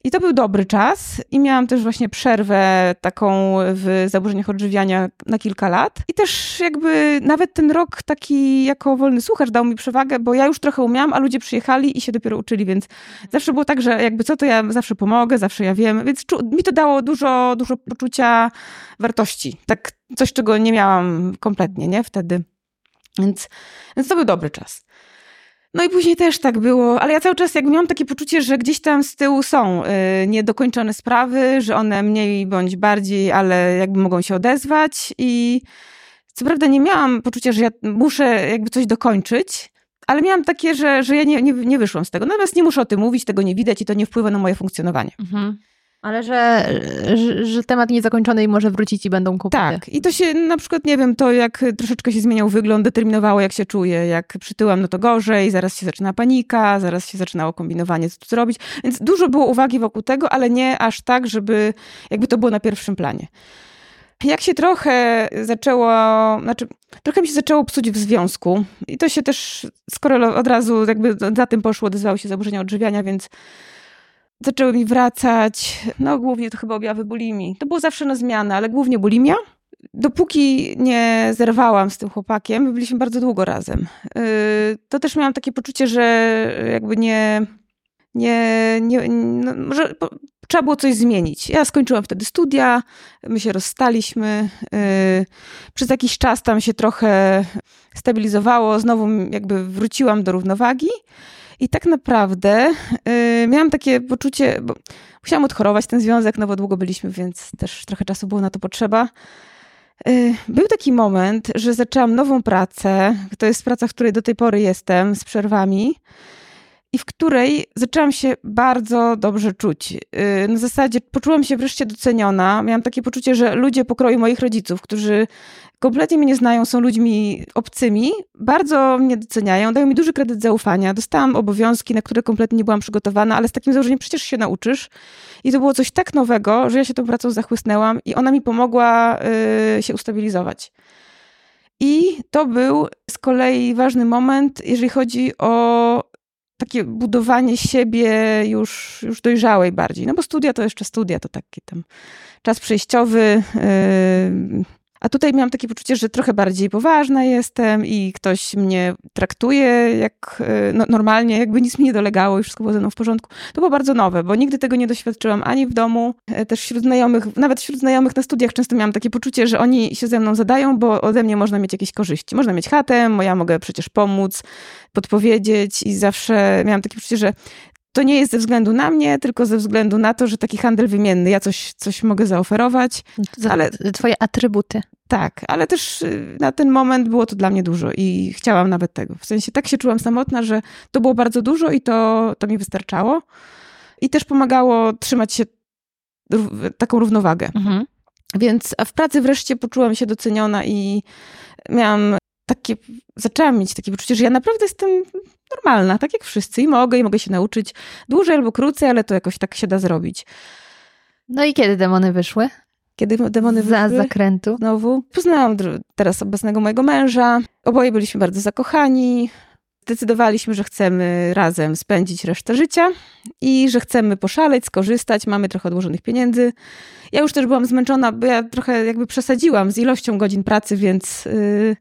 I to był dobry czas i miałam też właśnie przerwę taką w zaburzeniach odżywiania na kilka lat. I też jakby nawet ten rok taki jako wolny słuchacz dał mi przewagę, bo ja już trochę umiałam, a ludzie przyjechali i się dopiero uczyli, więc zawsze było tak, że jakby co to ja zawsze pomogę, zawsze ja wiem, więc mi to dało dużo, dużo poczucia wartości. Tak coś, czego nie miałam kompletnie, nie? Wtedy. Więc, więc to był dobry czas. No i później też tak było, ale ja cały czas jakby miałam takie poczucie, że gdzieś tam z tyłu są y, niedokończone sprawy, że one mniej bądź bardziej, ale jakby mogą się odezwać i co prawda nie miałam poczucia, że ja muszę jakby coś dokończyć, ale miałam takie, że, że ja nie, nie, nie wyszłam z tego. Natomiast nie muszę o tym mówić, tego nie widać i to nie wpływa na moje funkcjonowanie. Mhm. Ale że, że, że, temat niezakończony i może wrócić i będą kłopoty. Tak. I to się na przykład, nie wiem, to jak troszeczkę się zmieniał wygląd, determinowało jak się czuję. Jak przytyłam, no to gorzej, zaraz się zaczyna panika, zaraz się zaczynało kombinowanie, co tu zrobić. Więc dużo było uwagi wokół tego, ale nie aż tak, żeby jakby to było na pierwszym planie. Jak się trochę zaczęło, znaczy trochę mi się zaczęło psuć w związku i to się też skoro od razu jakby za tym poszło, odezwały się zaburzenia odżywiania, więc zaczęły mi wracać, no głównie to chyba objawy bulimii. To było zawsze na zmianę, ale głównie bulimia. Dopóki nie zerwałam z tym chłopakiem, my byliśmy bardzo długo razem, yy, to też miałam takie poczucie, że jakby nie, nie, nie no, że trzeba było coś zmienić. Ja skończyłam wtedy studia, my się rozstaliśmy. Yy, przez jakiś czas tam się trochę stabilizowało, znowu jakby wróciłam do równowagi. I tak naprawdę yy, miałam takie poczucie, bo musiałam odchorować ten związek, no bo długo byliśmy, więc też trochę czasu było na to potrzeba. Yy, był taki moment, że zaczęłam nową pracę. To jest praca, w której do tej pory jestem, z przerwami i w której zaczęłam się bardzo dobrze czuć. Yy, na zasadzie poczułam się wreszcie doceniona. Miałam takie poczucie, że ludzie pokroju moich rodziców, którzy kompletnie mnie nie znają, są ludźmi obcymi, bardzo mnie doceniają, dają mi duży kredyt zaufania. Dostałam obowiązki, na które kompletnie nie byłam przygotowana, ale z takim założeniem przecież się nauczysz. I to było coś tak nowego, że ja się tą pracą zachłysnęłam i ona mi pomogła yy, się ustabilizować. I to był z kolei ważny moment, jeżeli chodzi o takie budowanie siebie już, już dojrzałej bardziej. No bo studia to jeszcze studia, to taki tam czas przejściowy. Yy, a tutaj miałam takie poczucie, że trochę bardziej poważna jestem i ktoś mnie traktuje jak e, no, normalnie, jakby nic mi nie dolegało i wszystko było ze mną w porządku. To było bardzo nowe, bo nigdy tego nie doświadczyłam ani w domu, e, też wśród znajomych, nawet wśród znajomych na studiach często miałam takie poczucie, że oni się ze mną zadają, bo ode mnie można mieć jakieś korzyści. Można mieć chatę, ja mogę przecież pomóc, podpowiedzieć i zawsze miałam takie poczucie, że to nie jest ze względu na mnie, tylko ze względu na to, że taki handel wymienny, ja coś, coś mogę zaoferować. Ale, twoje atrybuty. Tak, ale też y, na ten moment było to dla mnie dużo i chciałam nawet tego. W sensie tak się czułam samotna, że to było bardzo dużo i to, to mi wystarczało. I też pomagało trzymać się taką równowagę. Mhm. Więc w pracy wreszcie poczułam się doceniona i miałam takie, zaczęłam mieć takie poczucie, że ja naprawdę jestem normalna, tak jak wszyscy i mogę, i mogę się nauczyć dłużej albo krócej, ale to jakoś tak się da zrobić. No i kiedy demony wyszły? Kiedy demony Za wyszły? zakrętu. Znowu. Poznałam teraz obecnego mojego męża. Oboje byliśmy bardzo zakochani. Zdecydowaliśmy, że chcemy razem spędzić resztę życia i że chcemy poszaleć, skorzystać. Mamy trochę odłożonych pieniędzy. Ja już też byłam zmęczona, bo ja trochę jakby przesadziłam z ilością godzin pracy, więc yy,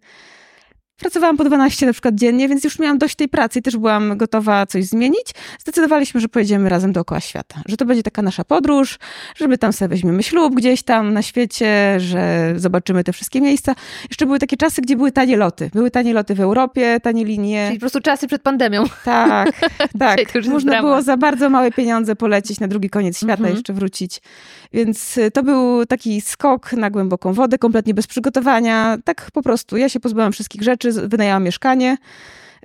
pracowałam po 12 na przykład dziennie, więc już miałam dość tej pracy i też byłam gotowa coś zmienić. Zdecydowaliśmy, że pojedziemy razem dookoła świata, że to będzie taka nasza podróż, żeby tam sobie weźmiemy ślub gdzieś tam na świecie, że zobaczymy te wszystkie miejsca. Jeszcze były takie czasy, gdzie były tanie loty. Były tanie loty w Europie, tanie linie. Czyli po prostu czasy przed pandemią. Tak, tak. Można dramat. było za bardzo małe pieniądze polecieć na drugi koniec świata, Mhm. jeszcze wrócić. Więc y, to był taki skok na głęboką wodę, kompletnie bez przygotowania. Tak po prostu. Ja się pozbyłam wszystkich rzeczy, wynajęłam mieszkanie.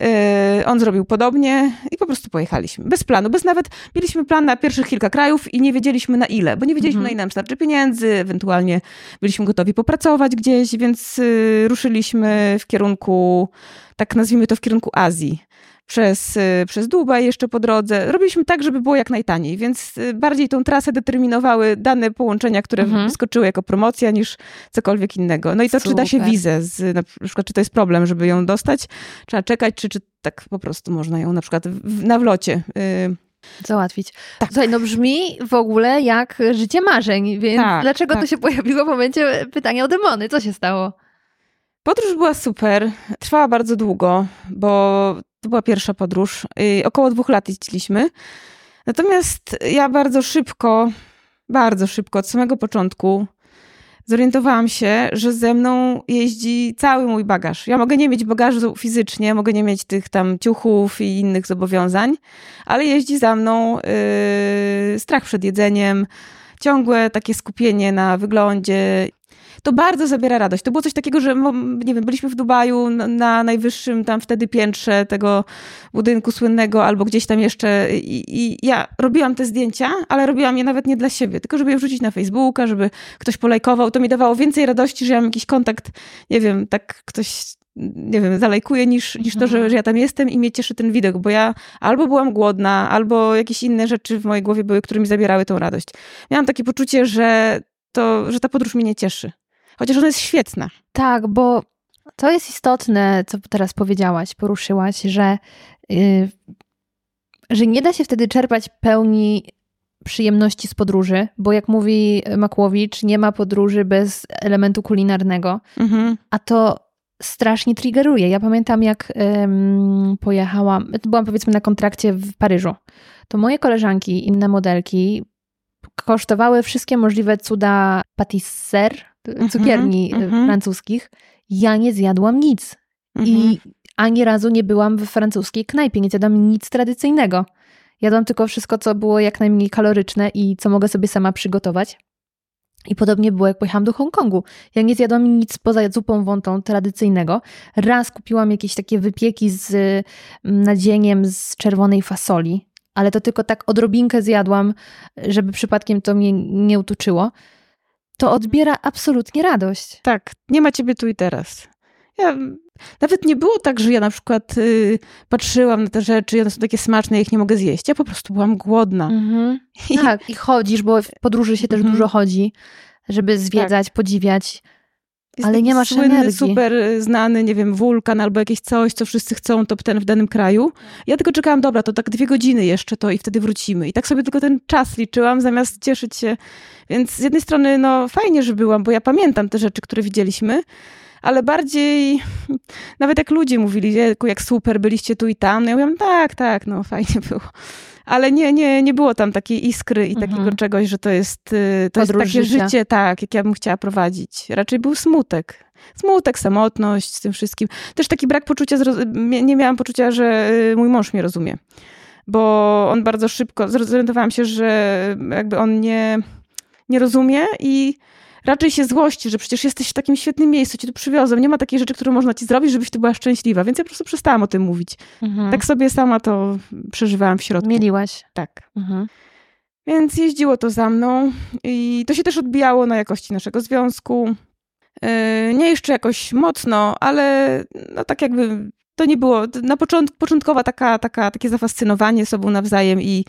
Yy, on zrobił podobnie i po prostu pojechaliśmy. Bez planu, bez nawet mieliśmy plan na pierwszych kilka krajów i nie wiedzieliśmy na ile, bo nie wiedzieliśmy Mhm. na ile nam starczy pieniędzy, ewentualnie byliśmy gotowi popracować gdzieś, więc yy, ruszyliśmy w kierunku, tak nazwijmy to w kierunku Azji. Przez, yy, przez Dubaj jeszcze po drodze. Robiliśmy tak, żeby było jak najtaniej, więc yy, bardziej tą trasę determinowały dane połączenia, które Mhm. wyskoczyły jako promocja niż cokolwiek innego. No i to, czy da się Super. wizę, z, na przykład, czy to jest problem, żeby ją dostać, trzeba czekać, czy, czy tak po prostu można ją na przykład w, na wlocie. Yy, Załatwić. Tak. Słuchaj, no brzmi w ogóle jak życie marzeń, więc Tak, dlaczego to tak. się pojawiło w momencie pytania o demony? Co się stało? Podróż była super, trwała bardzo długo, bo to była pierwsza podróż. Yy, około dwóch lat jeździliśmy. Natomiast ja bardzo szybko, bardzo szybko, od samego początku zorientowałam się, że ze mną jeździ cały mój bagaż. Ja mogę nie mieć bagażu fizycznie, mogę nie mieć tych tam ciuchów i innych zobowiązań, ale jeździ za mną yy, strach przed jedzeniem, ciągłe takie skupienie na wyglądzie. To bardzo zabiera radość. To było coś takiego, że nie wiem, byliśmy w Dubaju na, na najwyższym tam wtedy piętrze tego budynku słynnego albo gdzieś tam jeszcze i, i ja robiłam te zdjęcia, ale robiłam je nawet nie dla siebie, tylko żeby je wrzucić na Facebooka, żeby ktoś polajkował. To mi dawało więcej radości, że ja mam jakiś kontakt, nie wiem, tak ktoś nie wiem, zalajkuje niż, niż to, że, że ja tam jestem i mnie cieszy ten widok, bo ja albo byłam głodna, albo jakieś inne rzeczy w mojej głowie były, które mi zabierały tą radość. Miałam takie poczucie, że, to, że ta podróż mnie nie cieszy. Chociaż ona jest świetna. Tak, bo to jest istotne, co teraz powiedziałaś, poruszyłaś, że, yy, że nie da się wtedy czerpać pełni przyjemności z podróży, bo jak mówi Makłowicz, nie ma podróży bez elementu kulinarnego, Mhm. a to strasznie triggeruje. Ja pamiętam, jak ym, pojechałam, byłam powiedzmy na kontrakcie w Paryżu, to moje koleżanki, inne modelki kosztowały wszystkie możliwe cuda patisser, cukierni Mhm, y, mhm. francuskich. Ja nie zjadłam nic. Mhm. I ani razu nie byłam w francuskiej knajpie, nie zjadłam nic tradycyjnego. Jadłam tylko wszystko, co było jak najmniej kaloryczne i co mogę sobie sama przygotować. I podobnie było, jak pojechałam do Hongkongu. Ja nie zjadłam nic poza zupą wątą tradycyjnego. Raz kupiłam jakieś takie wypieki z mm, nadzieniem z czerwonej fasoli, ale to tylko tak odrobinkę zjadłam, żeby przypadkiem to mnie nie utuczyło. To odbiera absolutnie radość. Tak, nie ma ciebie tu i teraz. Ja, nawet nie było tak, że ja na przykład y, patrzyłam na te rzeczy, one są takie smaczne, ja ich nie mogę zjeść. Ja po prostu byłam głodna. Mhm. I, Tak, i chodzisz, bo w podróży się też Mhm. dużo chodzi, żeby zwiedzać, podziwiać. Jest ale nie masz słynny, energii. super y, znany, nie wiem, wulkan albo jakieś coś, co wszyscy chcą, top ten w danym kraju. Ja tylko czekałam, dobra, to tak dwie godziny jeszcze to i wtedy wrócimy. I tak sobie tylko ten czas liczyłam, zamiast cieszyć się. Więc z jednej strony, no fajnie, że byłam, bo ja pamiętam te rzeczy, które widzieliśmy, ale bardziej, nawet jak ludzie mówili, "Jejku, jak super, byliście tu i tam, no ja mówiłam, tak, tak, no fajnie było. Ale nie, nie, nie było tam takiej iskry i Mhm. takiego czegoś, że to jest, y, to jest takie życia. życie, tak, jak ja bym chciała prowadzić. Raczej był smutek. Smutek, samotność z tym wszystkim. Też taki brak poczucia, nie miałam poczucia, że y, mój mąż mnie rozumie. Bo on bardzo szybko, zorientowałam się, że jakby on nie, nie rozumie i raczej się złości, że przecież jesteś w takim świetnym miejscu, cię tu przywiozłem, nie ma takiej rzeczy, które można ci zrobić, żebyś ty była szczęśliwa. Więc ja po prostu przestałam o tym mówić. Mhm. Tak sobie sama to przeżywałam w środku. Mieliłaś. Tak. Mhm. Więc jeździło to za mną i to się też odbijało na jakości naszego związku. Yy, Nie jeszcze jakoś mocno, ale no tak jakby to nie było, na początku, początkowa taka, taka, takie zafascynowanie sobą nawzajem i,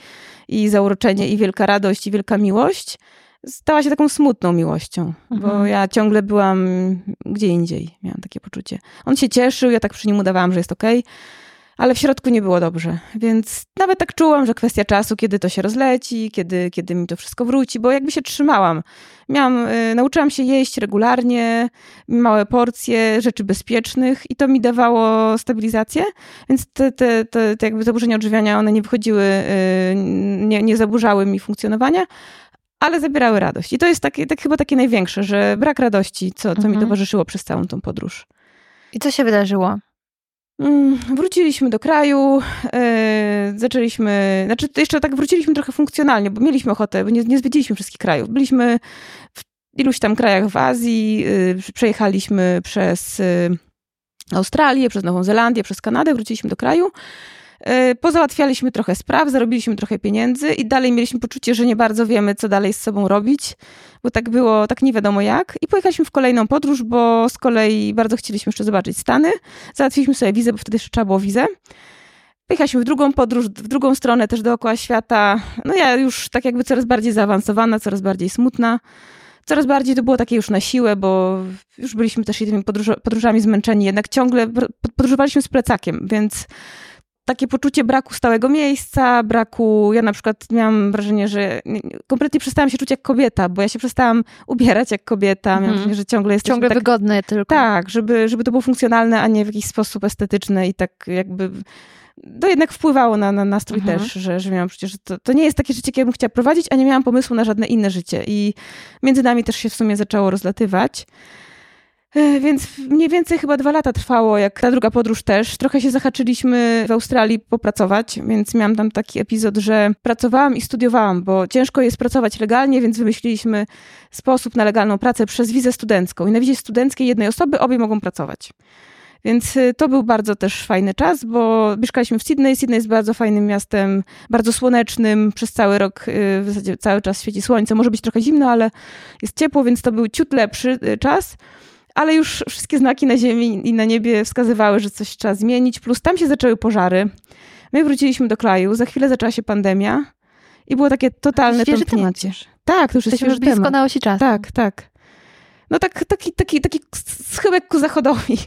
i zauroczenie i wielka radość i wielka miłość. Stała się taką smutną miłością, mhm. bo ja ciągle byłam gdzie indziej, miałam takie poczucie. On się cieszył, ja tak przy nim udawałam, że jest okej, okay, ale w środku nie było dobrze. Więc nawet tak czułam, że kwestia czasu, kiedy to się rozleci, kiedy, kiedy mi to wszystko wróci, bo jakby się trzymałam. Miałam, y, nauczyłam się jeść regularnie, małe porcje rzeczy bezpiecznych i to mi dawało stabilizację, więc te, te, te, te jakby zaburzenia odżywiania, one nie wychodziły, y, nie, nie zaburzały mi funkcjonowania, ale zabierały radość. I to jest takie, tak chyba takie największe, że brak radości, co, co mhm. mi towarzyszyło przez całą tą podróż. I co się wydarzyło? Mm, wróciliśmy do kraju, yy, zaczęliśmy, znaczy jeszcze tak wróciliśmy trochę funkcjonalnie, bo mieliśmy ochotę, bo nie, nie zwiedziliśmy wszystkich krajów. Byliśmy w iluś tam krajach w Azji, yy, przejechaliśmy przez yy, Australię, przez Nową Zelandię, przez Kanadę, wróciliśmy do kraju. E, pozałatwialiśmy trochę spraw, zarobiliśmy trochę pieniędzy i dalej mieliśmy poczucie, że nie bardzo wiemy, co dalej z sobą robić, bo tak było, tak nie wiadomo jak. I pojechaliśmy w kolejną podróż, bo z kolei bardzo chcieliśmy jeszcze zobaczyć Stany. Załatwiliśmy sobie wizę, bo wtedy jeszcze trzeba było wizę. Pojechaliśmy w drugą podróż, w drugą stronę też dookoła świata. No ja już tak jakby coraz bardziej zaawansowana, coraz bardziej smutna. Coraz bardziej to było takie już na siłę, bo już byliśmy też tymi podróżami zmęczeni, jednak ciągle podróżowaliśmy z plecakiem, więc takie poczucie braku stałego miejsca, braku. Ja na przykład miałam wrażenie, że kompletnie przestałam się czuć jak kobieta, bo ja się przestałam ubierać jak kobieta. Miałam mhm. wrażenie, że ciągle jest. Ciągle tak, wygodne tylko. Tak, żeby, żeby to było funkcjonalne, a nie w jakiś sposób estetyczny i tak jakby. To jednak wpływało na, na nastrój mhm. też, że, że miałam przecież, że to, to nie jest takie życie, jakie bym chciała prowadzić, a nie miałam pomysłu na żadne inne życie. I między nami też się w sumie zaczęło rozlatywać. E, więc mniej więcej chyba dwa lata trwało, jak ta druga podróż też. Trochę się zahaczyliśmy w Australii popracować, więc miałam tam taki epizod, że pracowałam i studiowałam, bo ciężko jest pracować legalnie, więc wymyśliliśmy sposób na legalną pracę przez wizę studencką. I na wizie studenckiej jednej osoby obie mogą pracować. Więc y, to był bardzo też fajny czas, bo mieszkaliśmy w Sydney. Sydney jest bardzo fajnym miastem, bardzo słonecznym. Przez cały rok y, w zasadzie cały czas świeci słońce. Może być trochę zimno, ale jest ciepło, więc to był ciut lepszy y, czas ale już wszystkie znaki na ziemi i na niebie wskazywały, że coś trzeba zmienić. Plus tam się zaczęły pożary. My wróciliśmy do kraju, za chwilę zaczęła się pandemia i było takie totalne to tąpnięcie. Tak, to już jest już blisko na osi czasu. Tak, tak. No tak, taki, taki, taki schyłek ku zachodowi.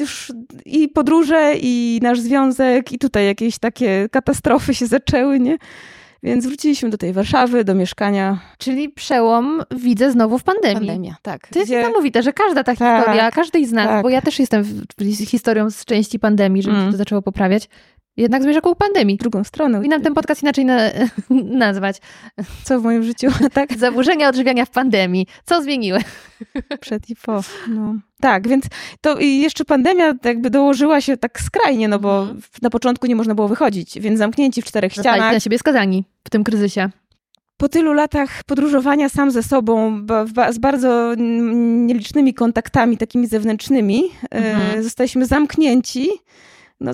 Już i podróże, i nasz związek, i tutaj jakieś takie katastrofy się zaczęły, nie? Więc wróciliśmy do tej Warszawy, do mieszkania. Czyli przełom widzę znowu w pandemii. Pandemia, tak. To jest Gdzie... niesamowite, że każda ta tak, historia, każdej z nas, tak. bo ja też jestem w, historią z części pandemii, żeby mm. to zaczęło poprawiać, jednak zmierza ku pandemii. Drugą stronę. I nam ten podcast inaczej na, nazwać. Co w moim życiu, tak? Zaburzenia odżywiania w pandemii. Co zmieniły? Przed i po. No. Tak, więc to i jeszcze pandemia jakby dołożyła się tak skrajnie, no bo mhm. na początku nie można było wychodzić, więc zamknięci w czterech Zostali ścianach. na siebie skazani w tym kryzysie. Po tylu latach podróżowania sam ze sobą, z bardzo nielicznymi kontaktami takimi zewnętrznymi, e, mhm. zostaliśmy zamknięci no,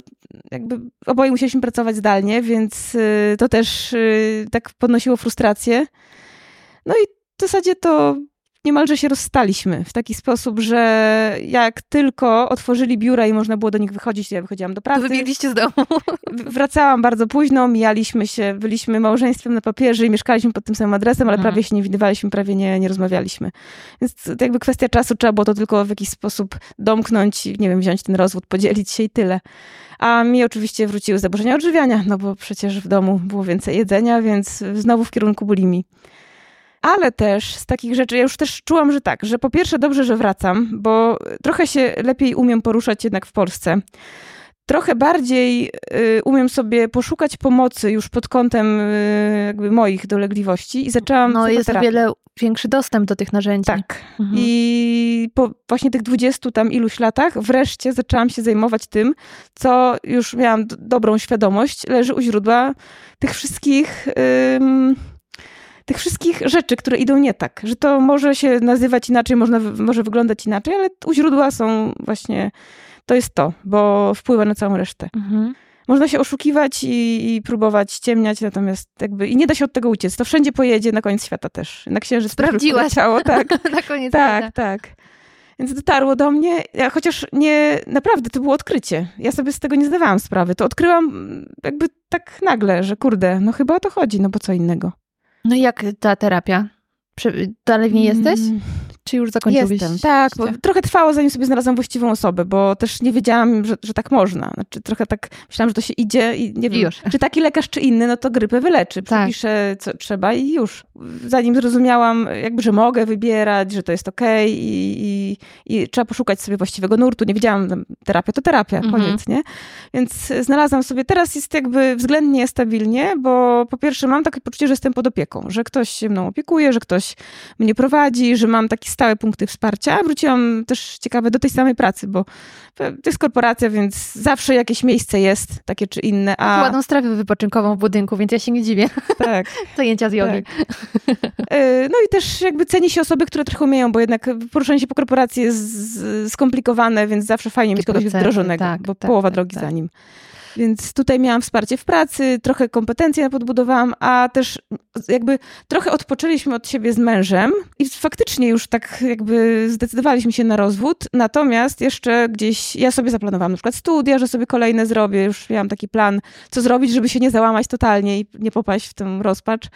jakby oboje musieliśmy pracować zdalnie, więc y, to też y, tak podnosiło frustrację. No i w zasadzie to niemalże się rozstaliśmy w taki sposób, że jak tylko otworzyli biura i można było do nich wychodzić, ja wychodziłam do pracy. To wybiegliście z domu. Wracałam bardzo późno, mijaliśmy się, byliśmy małżeństwem na papierze i mieszkaliśmy pod tym samym adresem, ale mhm. prawie się nie widywaliśmy, prawie nie, nie rozmawialiśmy. Więc to jakby kwestia czasu, trzeba było to tylko w jakiś sposób domknąć, nie wiem, wziąć ten rozwód, podzielić się i tyle. A mi oczywiście wróciły zaburzenia odżywiania, no bo przecież w domu było więcej jedzenia, więc znowu w kierunku bulimi. Ale też z takich rzeczy, ja już też czułam, że tak, że po pierwsze dobrze, że wracam, bo trochę się lepiej umiem poruszać jednak w Polsce. Trochę bardziej y, umiem sobie poszukać pomocy już pod kątem y, jakby moich dolegliwości i zaczęłam. No jest o wiele większy dostęp do tych narzędzi. Tak. Mhm. I po właśnie tych dwudziestu tam iluś latach wreszcie zaczęłam się zajmować tym, co już miałam dobrą świadomość, leży u źródła tych wszystkich tych wszystkich rzeczy, które idą nie tak. Że to może się nazywać inaczej, można, może wyglądać inaczej, ale u źródła są właśnie, to jest to, bo wpływa na całą resztę. Mhm. Można się oszukiwać i, i, próbować ciemniać, natomiast jakby i nie da się od tego uciec. To wszędzie pojedzie, na koniec świata też. Na księżyc Sprawdziłaś. ciało, tak. na koniec Tak, świata. tak. Więc dotarło do mnie, ja, chociaż nie, naprawdę to było odkrycie. Ja sobie z tego nie zdawałam sprawy. To odkryłam jakby tak nagle, że kurde, no chyba o to chodzi, no bo co innego. No i jak ta terapia? Dalej w niej jesteś? Czy już zakończyłeś? Jestem, tak. trochę trwało, zanim sobie znalazłam właściwą osobę, bo też nie wiedziałam, że, że tak można. Znaczy, trochę tak myślałam, że to się idzie i nie wiem, już. czy taki lekarz, czy inny, no to grypę wyleczy. Tak. Przepiszę, co trzeba i już. Zanim zrozumiałam, jakby, że mogę wybierać, że to jest okej okay i, i, i, trzeba poszukać sobie właściwego nurtu. Nie wiedziałam, terapia to terapia, mhm. koniec, nie? Więc znalazłam sobie, teraz jest jakby względnie stabilnie, bo po pierwsze mam takie poczucie, że jestem pod opieką, że ktoś się mną opiekuje, że ktoś mnie prowadzi, że mam taki stałe punkty wsparcia. Wróciłam też ciekawe do tej samej pracy, bo to jest korporacja, więc zawsze jakieś miejsce jest, takie czy inne. A... Ładną strefę wypoczynkową w budynku, więc ja się nie dziwię. Tak. Zajęcia z jogi. Tak. E, no i też jakby ceni się osoby, które trochę umieją, bo jednak poruszanie się po korporacji jest skomplikowane, więc zawsze fajnie mieć kogoś wdrożonego, tak, bo tak, połowa tak, drogi tak. za nim. Więc tutaj miałam wsparcie w pracy, trochę kompetencje podbudowałam, a też jakby trochę odpoczęliśmy od siebie z mężem i faktycznie już tak jakby zdecydowaliśmy się na rozwód. Natomiast jeszcze gdzieś ja sobie zaplanowałam na przykład studia, że sobie kolejne zrobię. Już miałam taki plan, co zrobić, żeby się nie załamać totalnie i nie popaść w tę rozpacz.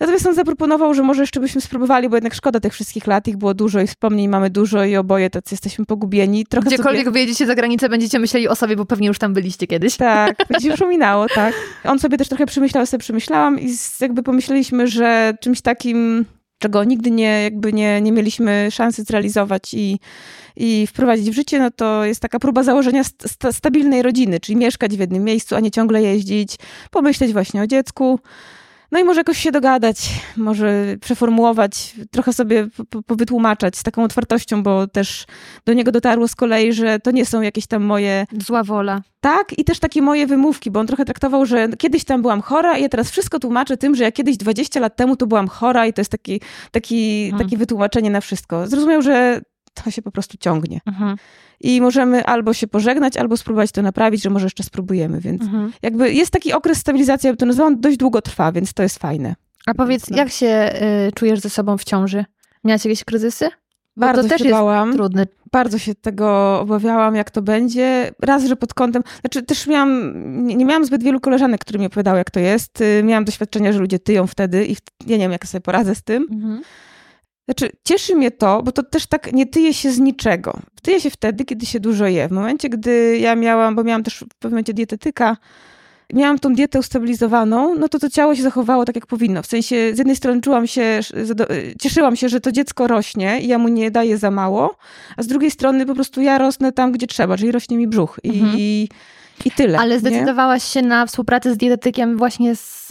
Natomiast on zaproponował, że może jeszcze byśmy spróbowali, bo jednak szkoda tych wszystkich lat, ich było dużo i wspomnień mamy dużo i oboje tacy jesteśmy pogubieni. Trochę Gdziekolwiek sobie... wyjedziecie za granicę, będziecie myśleli o sobie, bo pewnie już tam byliście kiedyś. Tak, będzie przypominało, tak. On sobie też trochę przemyślał, ja sobie przemyślałam i jakby pomyśleliśmy, że czymś takim, czego nigdy nie, jakby nie, nie mieliśmy szansy zrealizować i, i wprowadzić w życie, no to jest taka próba założenia sta stabilnej rodziny, czyli mieszkać w jednym miejscu, a nie ciągle jeździć, pomyśleć właśnie o dziecku. No i może jakoś się dogadać, może przeformułować, trochę sobie powytłumaczać z taką otwartością, bo też do niego dotarło z kolei, że to nie są jakieś tam moje... Zła wola. Tak, i też takie moje wymówki, bo on trochę traktował, że kiedyś tam byłam chora i ja teraz wszystko tłumaczę tym, że ja kiedyś 20 lat temu to byłam chora i to jest taki, taki, hmm. takie wytłumaczenie na wszystko. Zrozumiał, że to się po prostu ciągnie. Mhm i możemy albo się pożegnać, albo spróbować to naprawić, że może jeszcze spróbujemy, więc mhm. jakby jest taki okres stabilizacji, ja to nazwałam, dość długo trwa, więc to jest fajne. A powiedz, jak się y, czujesz ze sobą w ciąży? Miałaś jakieś kryzysy? Bardzo też się bałam. trudne. Bardzo się tego obawiałam, jak to będzie. Raz, że pod kątem, znaczy też miałam, nie, nie miałam zbyt wielu koleżanek, które mi opowiadały, jak to jest. Y, miałam doświadczenia, że ludzie tyją wtedy i ja nie wiem, jak sobie poradzę z tym. Mhm. Znaczy, cieszy mnie to, bo to też tak nie tyje się z niczego. Tyje się wtedy, kiedy się dużo je. W momencie, gdy ja miałam, bo miałam też w pewnym momencie dietetyka, miałam tą dietę ustabilizowaną, no to to ciało się zachowało tak, jak powinno. W sensie, z jednej strony czułam się, cieszyłam się, że to dziecko rośnie i ja mu nie daję za mało, a z drugiej strony po prostu ja rosnę tam, gdzie trzeba, czyli rośnie mi brzuch. I, mhm. i, tyle. Ale zdecydowałaś nie? się na współpracę z dietetykiem właśnie z,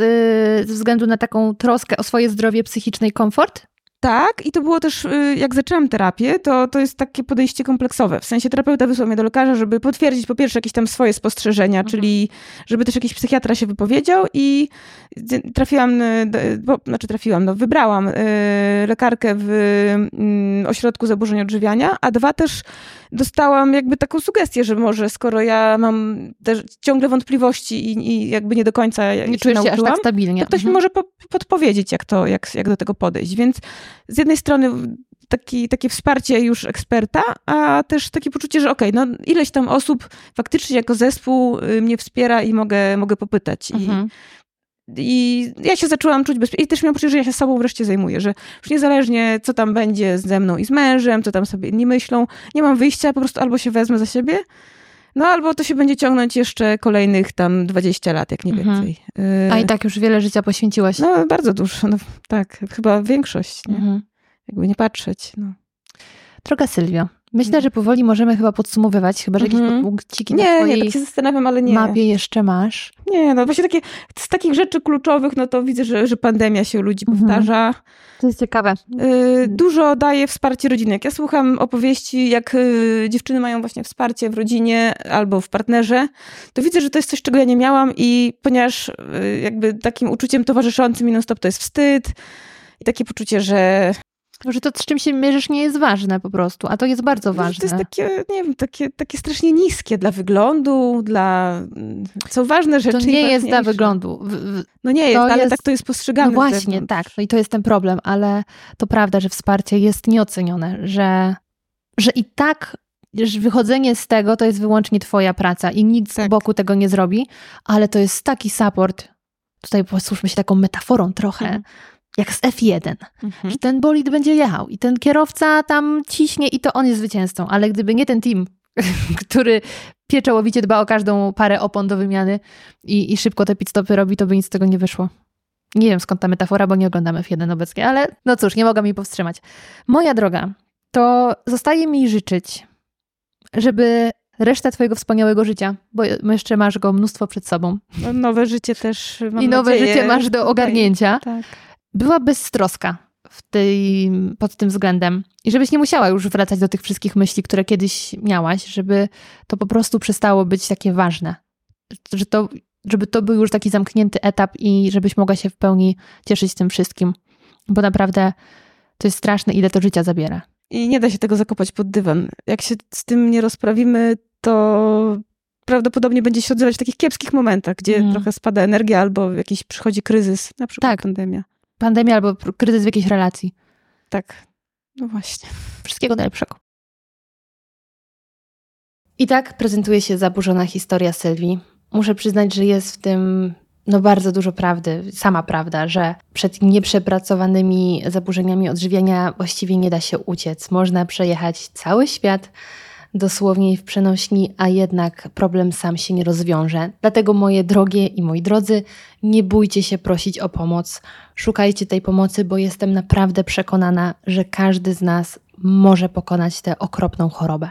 ze względu na taką troskę o swoje zdrowie psychiczne i komfort? Tak, i to było też, y, jak zaczęłam terapię, to, to jest takie podejście kompleksowe. W sensie terapeuta wysłał mnie do lekarza, żeby potwierdzić po pierwsze jakieś tam swoje spostrzeżenia, mhm. czyli żeby też jakiś psychiatra się wypowiedział i trafiłam, y, bo, znaczy trafiłam, no wybrałam y, lekarkę w mm, ośrodku zaburzeń odżywiania, a dwa też dostałam jakby taką sugestię, że może skoro ja mam też ciągle wątpliwości i, i jakby nie do końca nie czujesz się aż tak stabilnie. To ktoś mhm. mi może po, podpowiedzieć, jak, to, jak, jak do tego podejść. Więc z jednej strony taki, takie wsparcie już eksperta, a też takie poczucie, że okej, okay, no ileś tam osób faktycznie jako zespół y, mnie wspiera i mogę, mogę popytać. Mhm. I ja się zaczęłam czuć bezpiecznie. I też miałam poczucie, że ja się sobą wreszcie zajmuję, że już niezależnie co tam będzie ze mną i z mężem, co tam sobie inni myślą, nie mam wyjścia, po prostu albo się wezmę za siebie, no albo to się będzie ciągnąć jeszcze kolejnych tam 20 lat, jak nie mhm. więcej. A i tak już wiele życia poświęciłaś. No bardzo dużo, no, tak, chyba większość, nie? Mhm. jakby nie patrzeć. No. Droga Sylwio, Myślę, że powoli możemy chyba podsumowywać, chyba że jakieś mm -hmm. punkciki nie, na twojej nie, tak się zastanawiam, ale nie. mapie jeszcze masz. Nie, no właśnie takie, z takich rzeczy kluczowych, no to widzę, że, że pandemia się u ludzi mm powtarza. To jest ciekawe. Y, dużo daje wsparcie rodziny. Jak ja słucham opowieści, jak y, dziewczyny mają właśnie wsparcie w rodzinie albo w partnerze, to widzę, że to jest coś, czego ja nie miałam i ponieważ y, jakby takim uczuciem towarzyszącym mi non-stop to jest wstyd i takie poczucie, że że to, z czym się mierzysz, nie jest ważne po prostu, a to jest bardzo ważne. To jest takie, nie wiem, takie, takie strasznie niskie dla wyglądu, dla... Są ważne rzeczy. To nie jest dla wyglądu. No nie jest, ale jest... tak to jest postrzegane. No właśnie, tak. No i to jest ten problem, ale to prawda, że wsparcie jest nieocenione, że, że i tak że wychodzenie z tego to jest wyłącznie twoja praca i nic tak. z boku tego nie zrobi, ale to jest taki support, tutaj posłuszmy się taką metaforą trochę, mhm jak z F1, Mhm. że ten bolid będzie jechał i ten kierowca tam ciśnie i to on jest zwycięzcą, ale gdyby nie ten team, który pieczołowicie dba o każdą parę opon do wymiany i, i szybko te pitstopy robi, to by nic z tego nie wyszło. Nie wiem skąd ta metafora, bo nie oglądamy F1 obecnie, ale no cóż, nie mogę mi powstrzymać. Moja droga, to zostaje mi życzyć, żeby resztę twojego wspaniałego życia, bo jeszcze masz go mnóstwo przed sobą No, nowe życie też mam i nowe nadzieję, życie masz do ogarnięcia, Tak. Była beztroska w tej, pod tym względem. I żebyś nie musiała już wracać do tych wszystkich myśli, które kiedyś miałaś, żeby to po prostu przestało być takie ważne. Że to, żeby to był już taki zamknięty etap i żebyś mogła się w pełni cieszyć tym wszystkim. Bo naprawdę to jest straszne, ile to życia zabiera. I nie da się tego zakopać pod dywan. Jak się z tym nie rozprawimy, to prawdopodobnie będzie się odzywać w takich kiepskich momentach, gdzie Mm. trochę spada energia albo jakiś przychodzi kryzys, na przykład Tak. pandemia. Pandemia albo kryzys w jakiejś relacji. Tak, no właśnie. Wszystkiego najlepszego. I tak prezentuje się zaburzona historia Sylwii. Muszę przyznać, że jest w tym no bardzo dużo prawdy, sama prawda, że przed nieprzepracowanymi zaburzeniami odżywiania właściwie nie da się uciec. Można przejechać cały świat dosłownie w przenośni, a jednak problem sam się nie rozwiąże. Dlatego moje drogie i moi drodzy, nie bójcie się prosić o pomoc. Szukajcie tej pomocy, bo jestem naprawdę przekonana, że każdy z nas może pokonać tę okropną chorobę.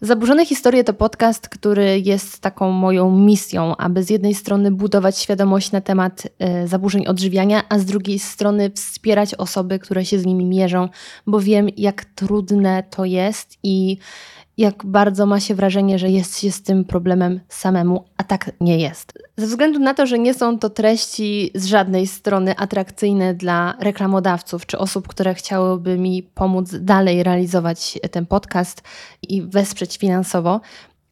Zaburzone historie to podcast, który jest taką moją misją, aby z jednej strony budować świadomość na temat e, zaburzeń odżywiania, a z drugiej strony wspierać osoby, które się z nimi mierzą, bo wiem, jak trudne to jest i jak bardzo ma się wrażenie, że jest się z tym problemem samemu, a tak nie jest. Ze względu na to, że nie są to treści z żadnej strony atrakcyjne dla reklamodawców czy osób, które chciałyby mi pomóc dalej realizować ten podcast i wesprzeć finansowo,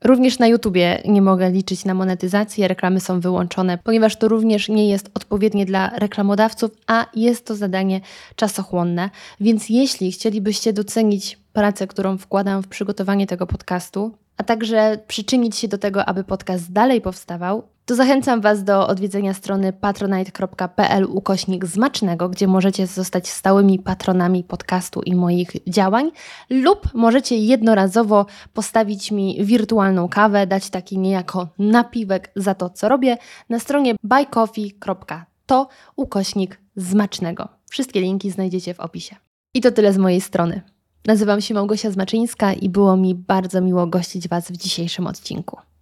Również na YouTubie nie mogę liczyć na monetyzację, reklamy są wyłączone, ponieważ to również nie jest odpowiednie dla reklamodawców, a jest to zadanie czasochłonne. Więc jeśli chcielibyście docenić pracę, którą wkładam w przygotowanie tego podcastu, a także przyczynić się do tego, aby podcast dalej powstawał, to zachęcam Was do odwiedzenia strony patronite.pl ukośnik zmacznego, gdzie możecie zostać stałymi patronami podcastu i moich działań, lub możecie jednorazowo postawić mi wirtualną kawę, dać taki niejako napiwek za to, co robię, na stronie buycoffee.to ukośnik zmacznego. Wszystkie linki znajdziecie w opisie. I to tyle z mojej strony. Nazywam się Małgosia Zmaczyńska i było mi bardzo miło gościć Was w dzisiejszym odcinku.